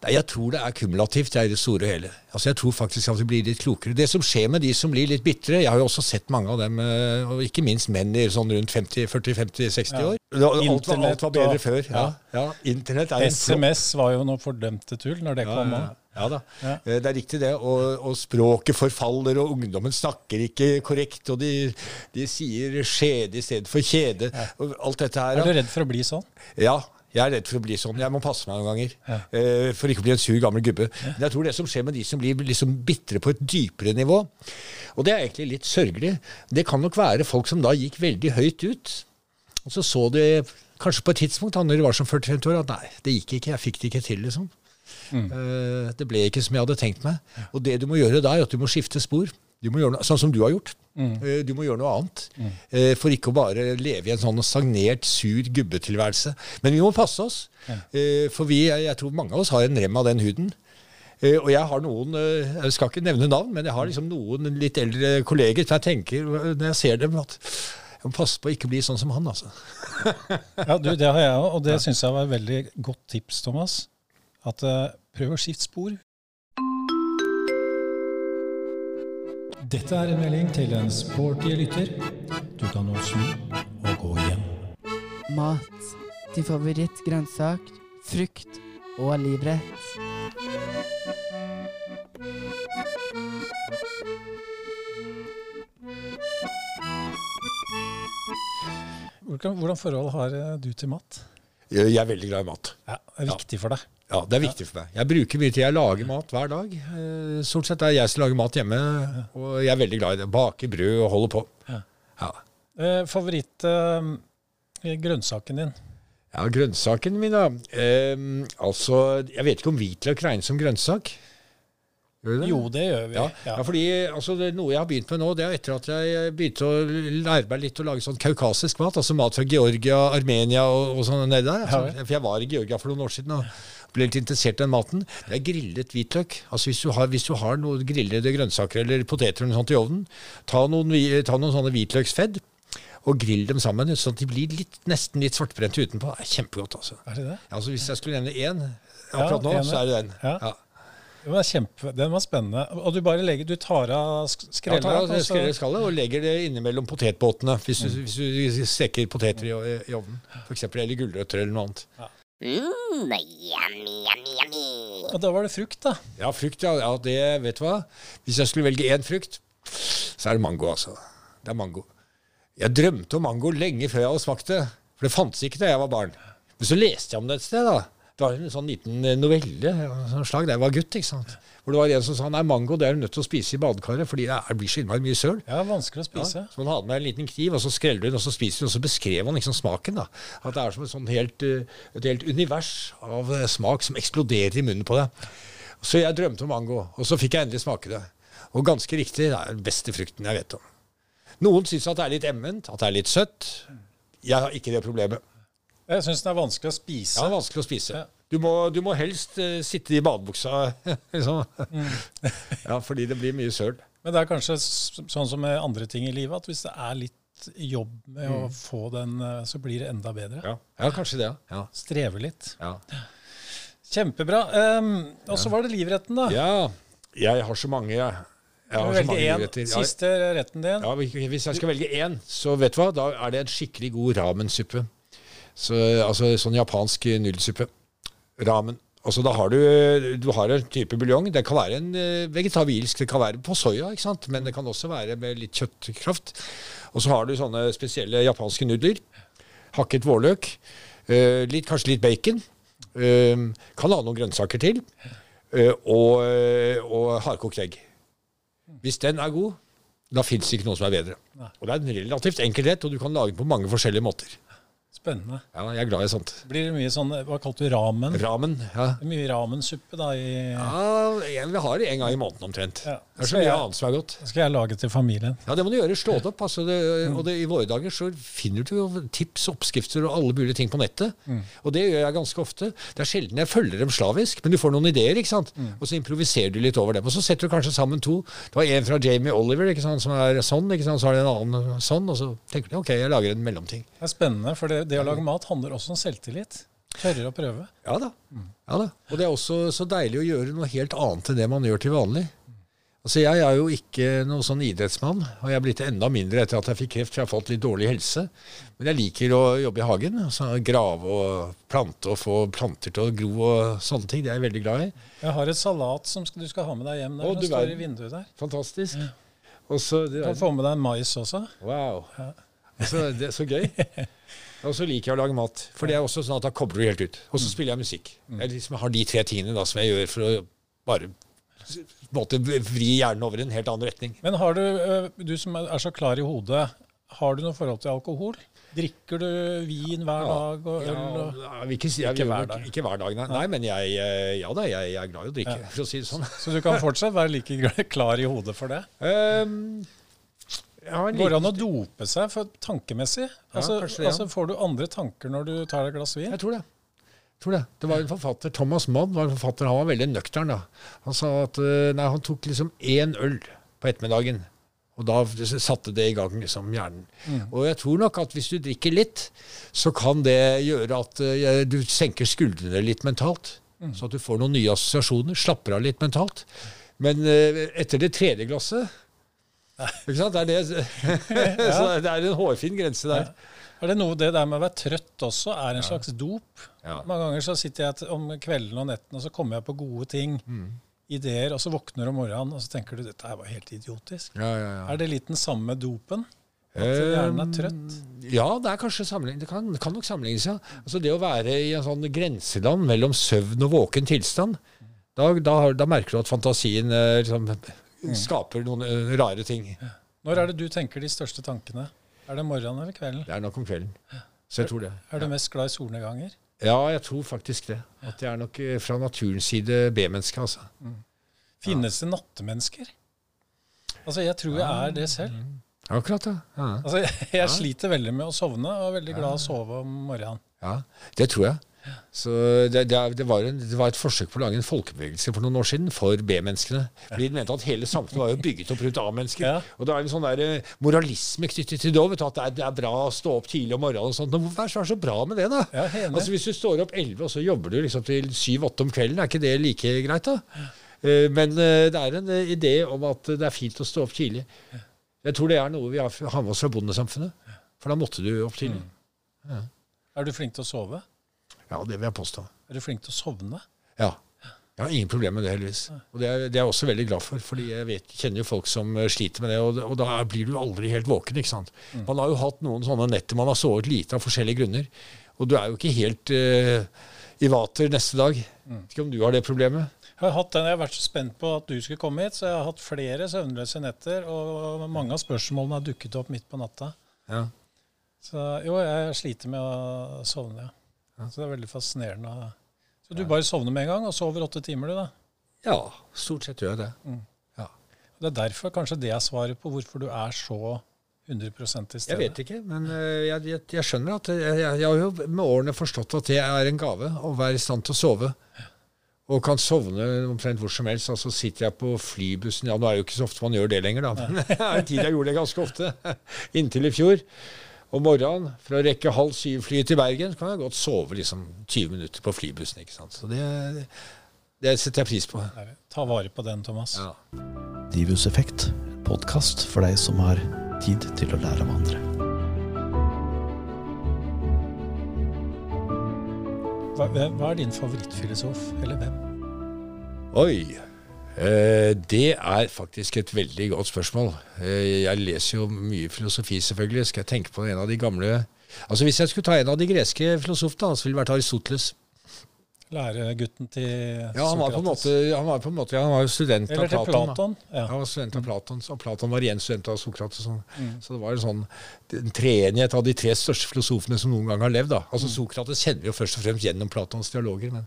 Speaker 6: nei, Jeg tror det er kumulativt, det er i det store og hele. Altså Jeg tror faktisk at vi blir litt klokere. Det som skjer med de som blir litt bitre Jeg har jo også sett mange av dem, eh, og ikke minst menn i sånn rundt 40-50-60
Speaker 1: Ja.
Speaker 6: år. Alt var, alt var bedre
Speaker 1: og-
Speaker 6: før. Ja. Ja. Internett er en
Speaker 1: SMS var jo noe fordømte tull når det
Speaker 6: ja,
Speaker 1: kom.
Speaker 6: ja, ja da.
Speaker 1: Ja.
Speaker 6: Eh, Det er riktig det. Og, og språket forfaller, og ungdommen snakker ikke korrekt. Og de, de sier skjede i stedet for kjede. Og alt dette her.
Speaker 1: Er du redd for å bli sånn?
Speaker 6: Ja, jeg er redd for å bli sånn. Jeg må passe meg noen ganger. eh, for ikke å bli en sur gammel gubbe. Men jeg tror det som skjer med de som blir liksom bitre på et dypere nivå, og det er egentlig litt sørgelig, det kan nok være folk som da gikk veldig høyt ut. Og så så de kanskje på et tidspunkt da når de var som 40-50 år, at nei, det gikk ikke, jeg fikk det ikke til, liksom. Eh, det ble ikke som jeg hadde tenkt meg. Og det du må gjøre da, er at du må skifte spor. Du må gjøre noe, sånn som du har gjort. Mm. Du må gjøre noe annet. Mm. For ikke å bare leve i en sånn stagnert, sur gubbetilværelse. Men vi må passe oss. Ja. For vi, jeg tror mange av oss har en rem av den huden. Eh, Og jeg har noen, eh, jeg skal ikke nevne navn, men jeg har liksom noen litt eldre kolleger som jeg tenker, eh, når jeg ser dem, at jeg må passe på å ikke bli sånn som han, altså. [LAUGHS]
Speaker 1: Ja, du, Det har jeg òg, og det syns jeg var et veldig godt tips, Thomas. At uh, Prøv å skifte spor. Dette er en melding til en sporty lytter. Du kan nå snu og gå hjem.
Speaker 2: Mat. Din favorittgrønnsak. Frukt og livrett.
Speaker 1: Hvordan, hvordan forhold har du til mat?
Speaker 6: Jeg er veldig glad i mat.
Speaker 1: Ja, Det er viktig for deg.
Speaker 6: Ja, det er viktig for meg. Jeg bruker mye tid. Jeg lager mat hver dag. Eh, Stort sett er det jeg som lager mat hjemme, og jeg er veldig glad i det. Baker brød og holder på.
Speaker 1: Ja.
Speaker 6: Ja.
Speaker 1: Eh, favoritt eh, din?
Speaker 6: Ja, grønnsaken min, da. Eh, altså, jeg vet ikke om hvitløk regnes som grønnsak. Gjør det?
Speaker 1: Jo, det gjør vi.
Speaker 6: Ja,
Speaker 1: Ja.
Speaker 6: ja. fordi altså, det, Noe jeg har begynt med nå, det er etter at jeg begynte å lære meg litt å lage sånn kaukasisk mat. Altså mat fra Georgia, Armenia og, og sånn nedi der.
Speaker 1: Ja,
Speaker 6: Altså, for jeg var i Georgia for noen år siden og ble litt interessert i den maten. Det er grillet hvitløk. Altså Hvis du har, hvis du har noen grillede grønnsaker eller poteter eller noe sånt i ovnen, ta noen, ta noen sånne hvitløksfedd og grill dem sammen, sånn at de blir litt, nesten litt svartbrente utenpå. Det er kjempegodt, altså.
Speaker 1: Er det det?
Speaker 6: Ja, altså Hvis jeg skulle nevne én akkurat nå, så er det den.
Speaker 1: Ja.
Speaker 6: Ja.
Speaker 1: Den det er kjempe, den var spennende. Og du bare legger, du tar av skrellet?
Speaker 6: Ja,
Speaker 1: tar
Speaker 6: av skallet og legger det innimellom potetbåtene hvis du, hvis du steker poteter i, i ovnen. For eksempel, eller gulrøtter eller noe annet.
Speaker 3: Mm, yummy, yummy, yummy.
Speaker 1: Og da var det frukt, da.
Speaker 6: Ja, frukt, ja, ja, det vet du hva. Hvis jeg skulle velge én frukt, så er det mango, altså. Det er mango. Jeg drømte om mango lenge før jeg hadde smakt det. For det fantes ikke da jeg var barn. Men så leste jeg om det et sted, da. Det var en sånn liten novelle av sånn slag da jeg var gutt. ikke sant? Hvor det var en som sa nei, mango det er du nødt til å spise i badekaret fordi det blir så innmari mye søl.
Speaker 1: Ja, vanskelig å
Speaker 6: Ja,
Speaker 1: spise.
Speaker 6: så man hadde med en liten kniv, og så skreller du den, og så spiser du den, og så beskrev han liksom smaken. da. At det er som et, sånt helt, eh, et helt univers av eh, smak som eksploderer i munnen på deg. Så jeg drømte om mango, og så fikk jeg endelig smake det. Og ganske riktig, det er den beste frukten jeg vet om. Noen syns at det er litt emment, at det er litt søtt. Jeg har ikke det problemet.
Speaker 1: Jeg syns den er vanskelig å spise.
Speaker 6: Ja, vanskelig å spise.
Speaker 1: Ja.
Speaker 6: Du må, du må helst uh, sitte i badebuksa, [LAUGHS] liksom. Ja, fordi det blir mye søl.
Speaker 1: Men det er kanskje sånn som med andre ting i livet, at hvis det er litt jobb med å få den, eh, så blir det enda bedre.
Speaker 6: Ja. ja, kanskje det. Ja.
Speaker 1: Streve litt.
Speaker 6: Ja.
Speaker 1: Kjempebra. Um, og så var det livretten, da.
Speaker 6: ja, jeg har så mange, jeg. Jeg
Speaker 1: Du
Speaker 6: har så mange
Speaker 1: én. Siste retten din.
Speaker 6: Ja, Hvis jeg skal velge én, så vet du hva, da er det en skikkelig god ramensuppe. Så, altså sånn japansk nudelsuppe. Ramen. Altså da har du, du har en type buljong. Det kan være en eh, vegetabilsk, det kan være på soya, ikke sant? men det kan også være med litt kjøttkraft. Og så har du sånne spesielle japanske nudler. Hakket vårløk. eh, litt, kanskje litt bacon. eh, kan ha noen grønnsaker til. og, og hardkokt egg. Hvis den er god, da fins det ikke noe som er bedre. Og det er en relativt enkel rett, og du kan lage den på mange forskjellige måter.
Speaker 1: Spennende.
Speaker 6: Ja, jeg er glad i sånt.
Speaker 1: Blir det mye sånn Hva kalte du ramen?
Speaker 6: Ramen. Ja,
Speaker 1: Det er Mye ramensuppe da i
Speaker 6: ja vi har det en gang i måneden omtrent.
Speaker 1: Ja.
Speaker 6: Det er så mye
Speaker 1: jeg-
Speaker 6: annet som er godt.
Speaker 1: Det skal jeg lage til familien.
Speaker 6: Ja, det må du gjøre. Slå det opp. Altså det, og det, I våre dager så finner du jo tips, oppskrifter og alle mulige ting på nettet. Og det gjør jeg ganske ofte. Det er sjelden jeg følger dem slavisk, men du får noen ideer, ikke sant? og så improviserer du litt over dem. Og så setter du kanskje sammen to. Det var en fra Jamie Oliver ikke sant? som er sånn, ikke sant? så har du en annen sånn, og så tenker du ok, jeg lager en mellomting.
Speaker 1: Det er spennende, for det, det å lage mat handler også om selvtillit. Tørre å prøve.
Speaker 6: Ja da. ja da. Og det er også så deilig å gjøre noe helt annet enn det man gjør til vanlig. Altså Jeg er jo ikke noen sånn idrettsmann, og jeg er blitt enda mindre etter at jeg fikk kreft, for jeg har fått litt dårlig helse. Men jeg liker å jobbe i hagen. Altså grave og plante og få planter til å gro og sånne ting. Det er jeg veldig glad i.
Speaker 1: Jeg har et salat som du skal ha med deg hjem. Der. Den
Speaker 6: du
Speaker 1: står i vinduet der.
Speaker 6: Fantastisk. Ja. Også,
Speaker 1: Du kan få med deg en mais også.
Speaker 6: wow. Altså, det er så gøy. [LAUGHS] Og så liker jeg å lage mat. For det er også sånn at da kobler du helt ut. Og så spiller jeg musikk. Jeg liksom har de tre tingene da som jeg gjør for å bare måte vri hjernen over i en helt annen retning.
Speaker 1: Men har du, øh, du som er så klar i hodet, har du noe forhold til alkohol? Drikker du vin hver dag og øl? Og...
Speaker 6: Ja, ikke, jeg
Speaker 1: Ikke hver dag.
Speaker 6: Ikke hver dag, nei. nei men jeg, eh, ja da, jeg, jeg er glad i å drikke,
Speaker 1: Ja.
Speaker 6: for å si det sånn.
Speaker 1: Så du kan fortsatt være like [LAUGHS] klar i hodet for det?
Speaker 6: Um, [LAUGHS]
Speaker 1: Går det an å dope seg for tankemessig? Altså,
Speaker 6: ja, det, ja.
Speaker 1: altså Får du andre tanker når du tar et glass vin?
Speaker 6: Jeg tror det. Jeg tror det. Det var en forfatter, Thomas Mann var en forfatter, han var veldig nøktern. da. Han sa at eh, nei, han tok liksom én øl på ettermiddagen. Og da satte det i gang liksom hjernen. Og jeg tror nok at hvis du drikker litt, så kan det gjøre at uh, du senker skuldrene litt mentalt. Så at du får noen nye assosiasjoner, slapper av litt mentalt. Men uh, etter det tredje glasset ikke sant? Det, er det, [LAUGHS] [LAUGHS] så det er en hårfin grense der.
Speaker 1: Er det noe det der med å være trøtt også er en slags dop? Mange ganger så sitter jeg om kvelden og netten og så kommer jeg på gode ting,
Speaker 6: Mm.
Speaker 1: ideer, og så våkner du om morgenen og så tenker du dette her var helt idiotisk.
Speaker 6: Ja, ja, ja.
Speaker 1: Er det litt den samme dopen? At hjernen er trøtt?
Speaker 6: Ja, det er kanskje det kan, kan nok sammenlignes, ja. Altså det å være i en sånn grenseland mellom søvn og våken tilstand, da, da, da merker du at fantasien eh, liksom, skaper noen eh, rare ting.
Speaker 1: Når er det du tenker de største tankene? Er det morgenen eller kvelden?
Speaker 6: Det er nok om kvelden. Så jeg tror det.
Speaker 1: Er du mest glad i solnedganger?
Speaker 6: Ja, jeg tror faktisk det. At jeg er nok eh, fra naturens side B-menneske, altså.
Speaker 1: Finnes det nattemennesker? Altså, jeg tror jeg er det selv.
Speaker 6: Akkurat, ja. ja.
Speaker 1: Altså, [LAUGHS] jeg, jeg sliter veldig med å sovne, og er veldig glad i å sove om morgenen.
Speaker 6: Ja, det tror jeg. Så det, det, det, var en, det var et forsøk på å lage en folkebevegelse for noen år siden for B-menneskene. Fordi de mente at hele samfunnet var jo bygget opp rundt A-mennesker.
Speaker 1: Ja.
Speaker 6: Og det er en sånn der eh, moralisme knyttet til det òg. At det er, bra å stå opp tidlig om morgenen og sånt. Men hvorfor er det så- så bra med det, da?
Speaker 1: Ja.
Speaker 6: Altså Hvis du står opp 11 og så jobber du liksom til 7-8 om kvelden, er ikke det like greit, da? Eh, Men eh, det er en idé om at det er fint å stå opp tidlig. Jeg tror det er noe vi har med oss fra bondesamfunnet. For da måtte du opp tidlig.
Speaker 1: Er du flink til å sove?
Speaker 6: Ja, det vil jeg påstå.
Speaker 1: Er du flink til å sovne?
Speaker 6: Ja. Jeg har ingen problemer med det, heldigvis. Og det er, det er jeg også veldig glad for, fordi jeg vet, kjenner jo folk som eh, sliter med det, og, og da blir du aldri helt våken. ikke sant? Man har jo hatt noen sånne netter man har sovet lite av forskjellige grunner, og du er jo ikke helt uh, i vater neste dag. Mm. ikke om du har det problemet?
Speaker 1: Jeg har, hatt den, jeg har vært så spent på at du skulle komme hit, så jeg har hatt flere søvnløse netter, og mange av spørsmålene har dukket opp midt på natta.
Speaker 6: Ja.
Speaker 1: Så jo, jeg sliter med å sovne, ja. Så det er veldig fascinerende. Så du bare sovner med en gang, og sover åtte timer, du, da?
Speaker 6: Ja, stort sett gjør jeg det.
Speaker 1: Det er derfor kanskje det er svaret på hvorfor du er så 100 til stede.
Speaker 6: Jeg vet ikke, men eh, jeg, jeg, jeg skjønner at jeg, jeg, jeg har jo med årene forstått at det er en gave å være i stand til å sove. Og kan sovne omtrent hvor som helst. Altså Sitter jeg på flybussen Ja, nå er det jo ikke så ofte man gjør det lenger, da. Men [LAUGHS] det er en tid jeg gjorde det ganske ofte. [LAUGHS] Inntil i fjor. Om morgenen, for å rekke halv syv-flyet til Bergen, så kan jeg godt sove liksom 20 minutter på flybussen. ikke sant? Så det, det setter jeg pris på.
Speaker 1: Ta vare på den, Thomas.
Speaker 6: Ja.
Speaker 8: Drivhuseffekt, podkast for deg som har tid til å lære av andre.
Speaker 1: Hva, hva er din favorittfilosof, eller hvem?
Speaker 6: Oi. Eh, det er faktisk et veldig godt spørsmål. Eh, jeg leser jo mye filosofi, selvfølgelig. Skal jeg tenke på en av de gamle Altså Hvis jeg skulle ta en av de greske filosofene, så ville det vært Aristoteles.
Speaker 1: Læregutten til
Speaker 6: Ja, Han var på en måte, han var på en måte ja, han var student av Platon.
Speaker 1: Platon. Ja.
Speaker 6: Han var student av Platon, og Platon var igjen student av Sokrates. Sånn.
Speaker 1: Mm.
Speaker 6: Så det var en sånn treenighet av de tre største filosofene som noen gang har levd. da. Altså
Speaker 1: Mm.
Speaker 6: Sokrates kjenner vi jo først og fremst gjennom Platons dialoger. Men,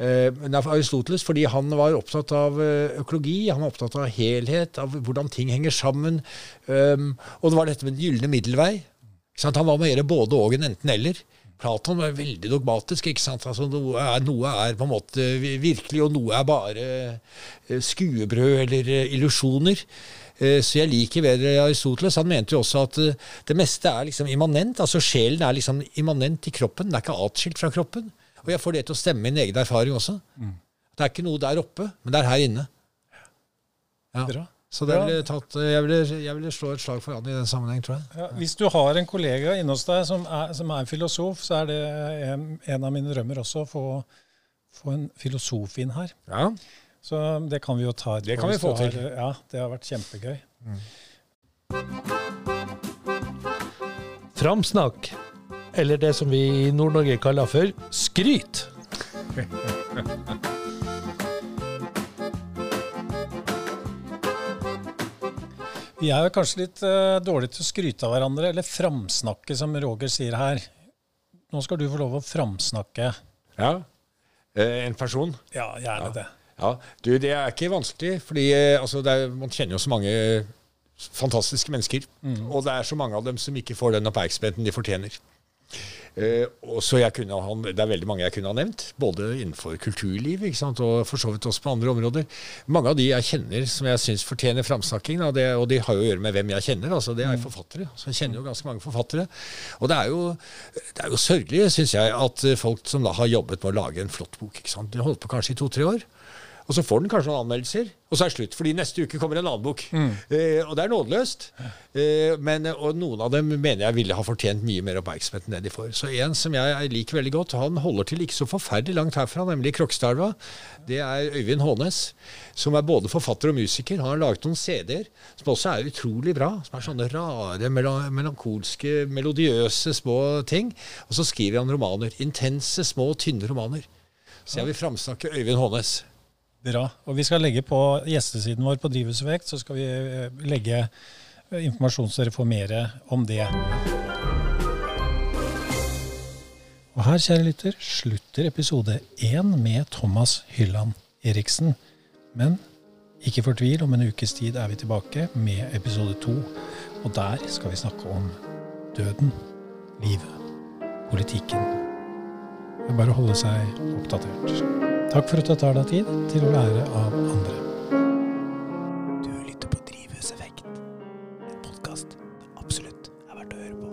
Speaker 6: eh, Aristoteles fordi han var opptatt av eh, økologi, han var opptatt av helhet, av hvordan ting henger sammen. Um, og det var dette med den gylne middelvei. Han var mer både og enn enten-eller. Platon var veldig dogmatisk. ikke sant? Altså, noe, er, noe er på en måte virkelig, og noe er bare eh, skuebrød eller illusjoner. Så jeg liker bedre Aristoteles. Han mente jo også at det meste er liksom immanent. altså Sjelen er liksom immanent i kroppen. Den er ikke atskilt fra kroppen. Og jeg får det til å stemme min egen erfaring også. Det er ikke noe der oppe, men det er her inne. Ja.
Speaker 1: Bra.
Speaker 6: Så det ville tatt, jeg, ville, jeg ville slå et slag for han i den sammenheng, tror jeg.
Speaker 1: Ja, hvis du har en kollega inne hos deg som er, som er filosof, så er det en, en av mine drømmer også å få, få en filosof inn her.
Speaker 6: Ja.
Speaker 1: Så det kan vi jo ta.
Speaker 6: Det kan vi få
Speaker 1: har-
Speaker 6: til.
Speaker 1: Ja, det har vært kjempegøy.
Speaker 9: Framsnakk, eller det som vi i Nord-Norge kaller for skryt.
Speaker 1: Vi er jo kanskje litt uh, dårlige til å skryte av hverandre, eller framsnakke, som Roger sier her. Nå skal du få lov å framsnakke.
Speaker 6: ja. Eh, en person.
Speaker 1: Ja, gjerne det.
Speaker 6: Ja, du, Det er ikke vanskelig, fordi eh, altså, er, man kjenner jo så mange fantastiske mennesker. Og det er så mange av dem som ikke får den oppmerksomheten de fortjener. Og så jeg kunne ha, Det er veldig mange jeg kunne ha nevnt, både innenfor kulturliv ikke sant, og for så vidt også på andre områder. Mange av de jeg kjenner som jeg syns fortjener framsnakking, og de har jo å gjøre med hvem jeg kjenner. altså Det er forfattere. så Jeg kjenner jo ganske mange forfattere. Og det er jo, det er jo sørgelig, syns jeg, at folk som da har jobbet med å lage en flott bok ikke sant, De holdt på kanskje i to-tre år. Og så får den kanskje noen anmeldelser, og så er det slutt. Fordi neste uke kommer en annen bok. Eh, og det er nådeløst. Eh, men, og noen av dem mener jeg ville ha fortjent mye mer oppmerksomhet enn det de får. Så en som jeg liker veldig godt, han holder til ikke så forferdelig langt herfra, nemlig Krokstadelva. Det er Øyvind Hånes, som er både forfatter og musiker. Han har laget noen CD-er som også er utrolig bra. Som er sånne rare, mela- melankolske, melodiøse små ting. Og så skriver han romaner. Intense, små, tynne romaner. Så jeg vil framsnakke Øyvind Hånes.
Speaker 1: Bra. Og vi skal legge på gjestesiden vår på Drivhuseffekt, så skal vi eh, legge eh, informasjon så dere får mer om det. Og her, kjære lytter, slutter episode én med Thomas Hylland Eriksen. Men ikke fortvil, om en ukes tid er vi tilbake med episode to. Og der skal vi snakke om døden, livet, politikken. Det er bare å holde seg oppdatert. Takk for at du tar deg tid til å lære av andre.
Speaker 8: Du lytter på Drivhuseffekt, en podkast det absolutt er verdt å høre på.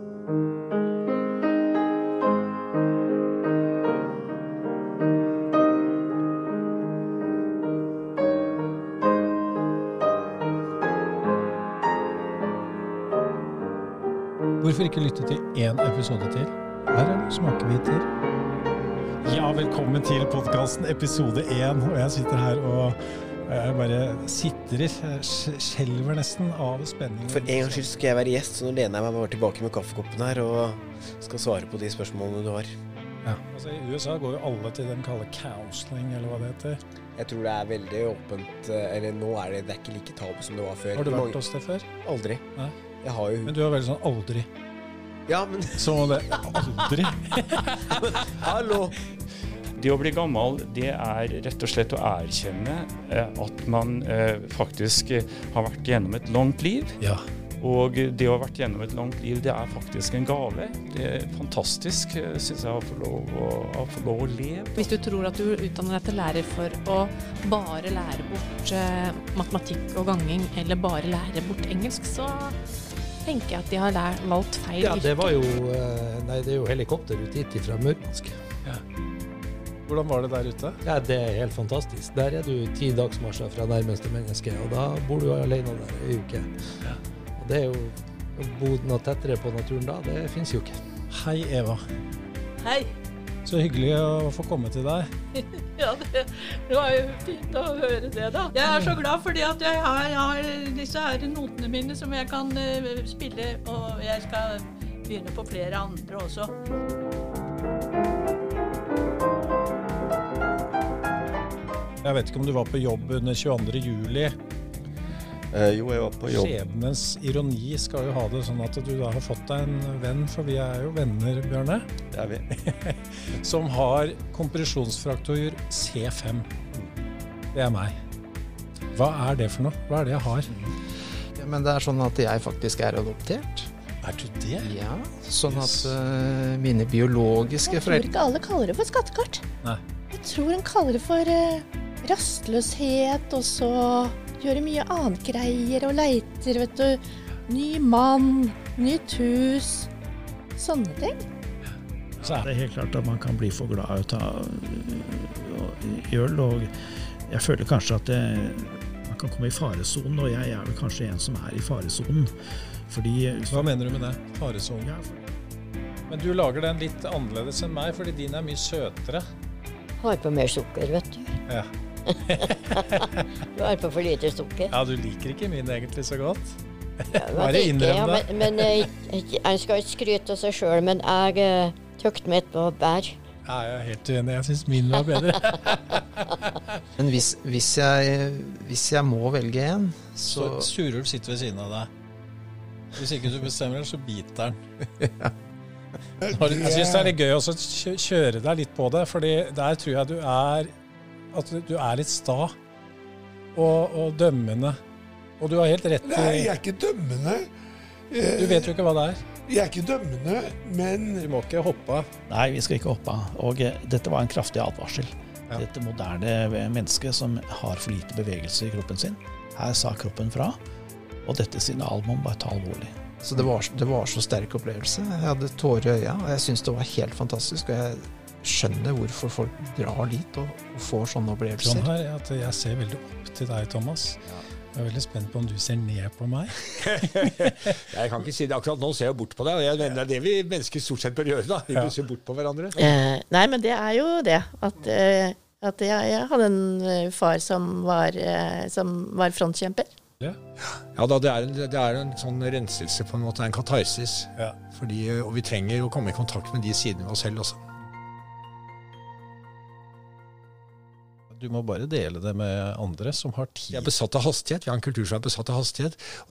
Speaker 1: Hvorfor ikke lytte til én episode til? Her er det smakebiter. Ja, velkommen til podkasten episode én. Og jeg sitter her og jeg bare sitrer, jeg skjelver nesten av spenning.
Speaker 8: For en gangs skyld skal jeg være gjest, så nå lener jeg meg bare tilbake med kaffekoppen her og skal svare på de spørsmålene du har. Ja.
Speaker 1: Altså, I USA går jo alle til den kaller counseling, eller hva det heter.
Speaker 8: Jeg tror det er veldig åpent eh, Eller nå er det, det er ikke like tabu som det var før.
Speaker 1: Har du vært hos det før?
Speaker 8: Aldri.
Speaker 1: Nei.
Speaker 8: Jeg har jo
Speaker 1: Men du er veldig sånn aldri.
Speaker 8: Ja, men
Speaker 1: Så det [LAUGHS] aldri.
Speaker 8: hallo!
Speaker 10: Det å bli gammel, det er rett og slett å erkjenne eh, at man eh, faktisk eh, har vært gjennom et langt liv.
Speaker 1: Ja.
Speaker 10: Og det å ha vært gjennom et langt liv, det er faktisk en gave. Det er fantastisk, syns jeg, å få lov å, å få lov å leve.
Speaker 11: Hvis du tror at du utdanner deg til lærer for å bare lære bort eh, matematikk og ganging, eller bare lære bort engelsk, så tenker jeg at de har lært, valgt feil
Speaker 9: Ja, det
Speaker 11: yrke.
Speaker 9: var jo Nei, det er jo helikopter ut hit fra Murmansk.
Speaker 1: Hvordan var det der ute?
Speaker 9: Ja, det er helt fantastisk. Der er du ti dagsmarsjer fra nærmeste menneske, og da bor du alene der ei uke. Og det er jo Å bo noe tettere på naturen da, det fins jo ikke.
Speaker 1: Hei, Eva.
Speaker 11: Hei!
Speaker 1: Så hyggelig å få komme til deg. [LAUGHS]
Speaker 11: Ja, det, det var jo fint å høre det, da. Jeg er så glad fordi at jeg har, jeg har disse her notene mine som jeg kan uh, spille, og jeg skal begynne på flere andre også.
Speaker 1: Jeg vet ikke om du var på jobb under 22. juli.
Speaker 12: jo, jeg var på jobb.
Speaker 1: Skjebnens ironi skal jo ha det sånn at du da har fått deg en venn, for vi er jo venner, Bjørne,
Speaker 12: Det er vi. [LAUGHS]
Speaker 1: som har kompresjonsfraktur C5. Det er meg. Hva er det for noe? Hva er det jeg har?
Speaker 13: Ja, Men det er sånn at jeg faktisk er adoptert.
Speaker 1: Er du det?
Speaker 13: Ja, sånn at uh, mine biologiske foreldre
Speaker 11: Jeg tror ikke alle kaller det for skattekart.
Speaker 1: Nei.
Speaker 11: Jeg tror en kaller det for eh, rastløshet, og så gjøre mye annet greier og leiter, vet du. Ny mann, nytt hus. Sånne ting.
Speaker 14: Så er det helt klart at man kan bli for glad ut av øh, øl, og jeg føler kanskje at det, man kan komme i faresonen, og jeg er vel kanskje en som er i faresonen. Fordi
Speaker 1: Hva mener du med det? Faresonen? Men du lager den litt annerledes enn meg, fordi din er mye søtere.
Speaker 15: Har på mer sukker, vet du.
Speaker 1: Ja. [LAUGHS]
Speaker 15: Du har på for lite sukker.
Speaker 1: ja, du liker ikke min egentlig så godt. [LAUGHS] Bare innrøm det.
Speaker 15: Men, jeg, jeg skal ikke skryte av seg sjøl, men jeg uh, tykte mitt var bær.
Speaker 1: Ja, jeg er helt uenig. Jeg syns min var bedre. [LAUGHS]
Speaker 13: Men hvis, hvis, jeg, hvis jeg må velge en,
Speaker 1: Så
Speaker 13: så
Speaker 1: Surulv sitter ved siden av deg. Hvis ikke du bestemmer deg, så biter den. Jeg syns det er litt gøy å kjøre deg litt på det, fordi der tror jeg du er At du er litt sta og, og dømmende. Og du har helt rett
Speaker 16: Nei, jeg er ikke dømmende.
Speaker 1: Du vet jo ikke hva det er.
Speaker 16: Jeg er ikke dømmende, men
Speaker 1: Du må ikke hoppe av.
Speaker 14: Nei, vi skal ikke hoppe av. Og eh, dette var en kraftig advarsel. Dette moderne mennesket som har for lite bevegelse i kroppen sin. Her sa kroppen fra, og dette signalet må man bare ta alvorlig.
Speaker 13: Så det var, det var så sterk opplevelse. Jeg hadde tårer i øya, og jeg syns det var helt fantastisk. Og jeg skjønner hvorfor folk drar dit og, og får sånne opplevelser.
Speaker 1: Sånn her, at jeg ser veldig opp til deg, Thomas. Jeg er veldig spent på om du ser ned på meg. [LAUGHS]
Speaker 6: Jeg kan ikke si det akkurat nå, ser jeg bort på deg. Og jeg mener det er det vi mennesker stort sett bør gjøre. da. Vi bør
Speaker 1: Ja.
Speaker 6: se bort på hverandre.
Speaker 17: Eh, nei, men det er jo det. At, eh, at jeg, jeg hadde en eh, far som var, eh, som var frontkjemper.
Speaker 6: Ja da, det er, en, det er en sånn renselse, på en måte. En katarsis.
Speaker 1: Ja.
Speaker 6: Fordi, og vi trenger å komme i kontakt med de sidene ved oss selv også.
Speaker 1: Du må bare dele det med andre som har tid.
Speaker 6: Vi er besatt av hastighet. Vi har en kultur som er besatt av hastighet.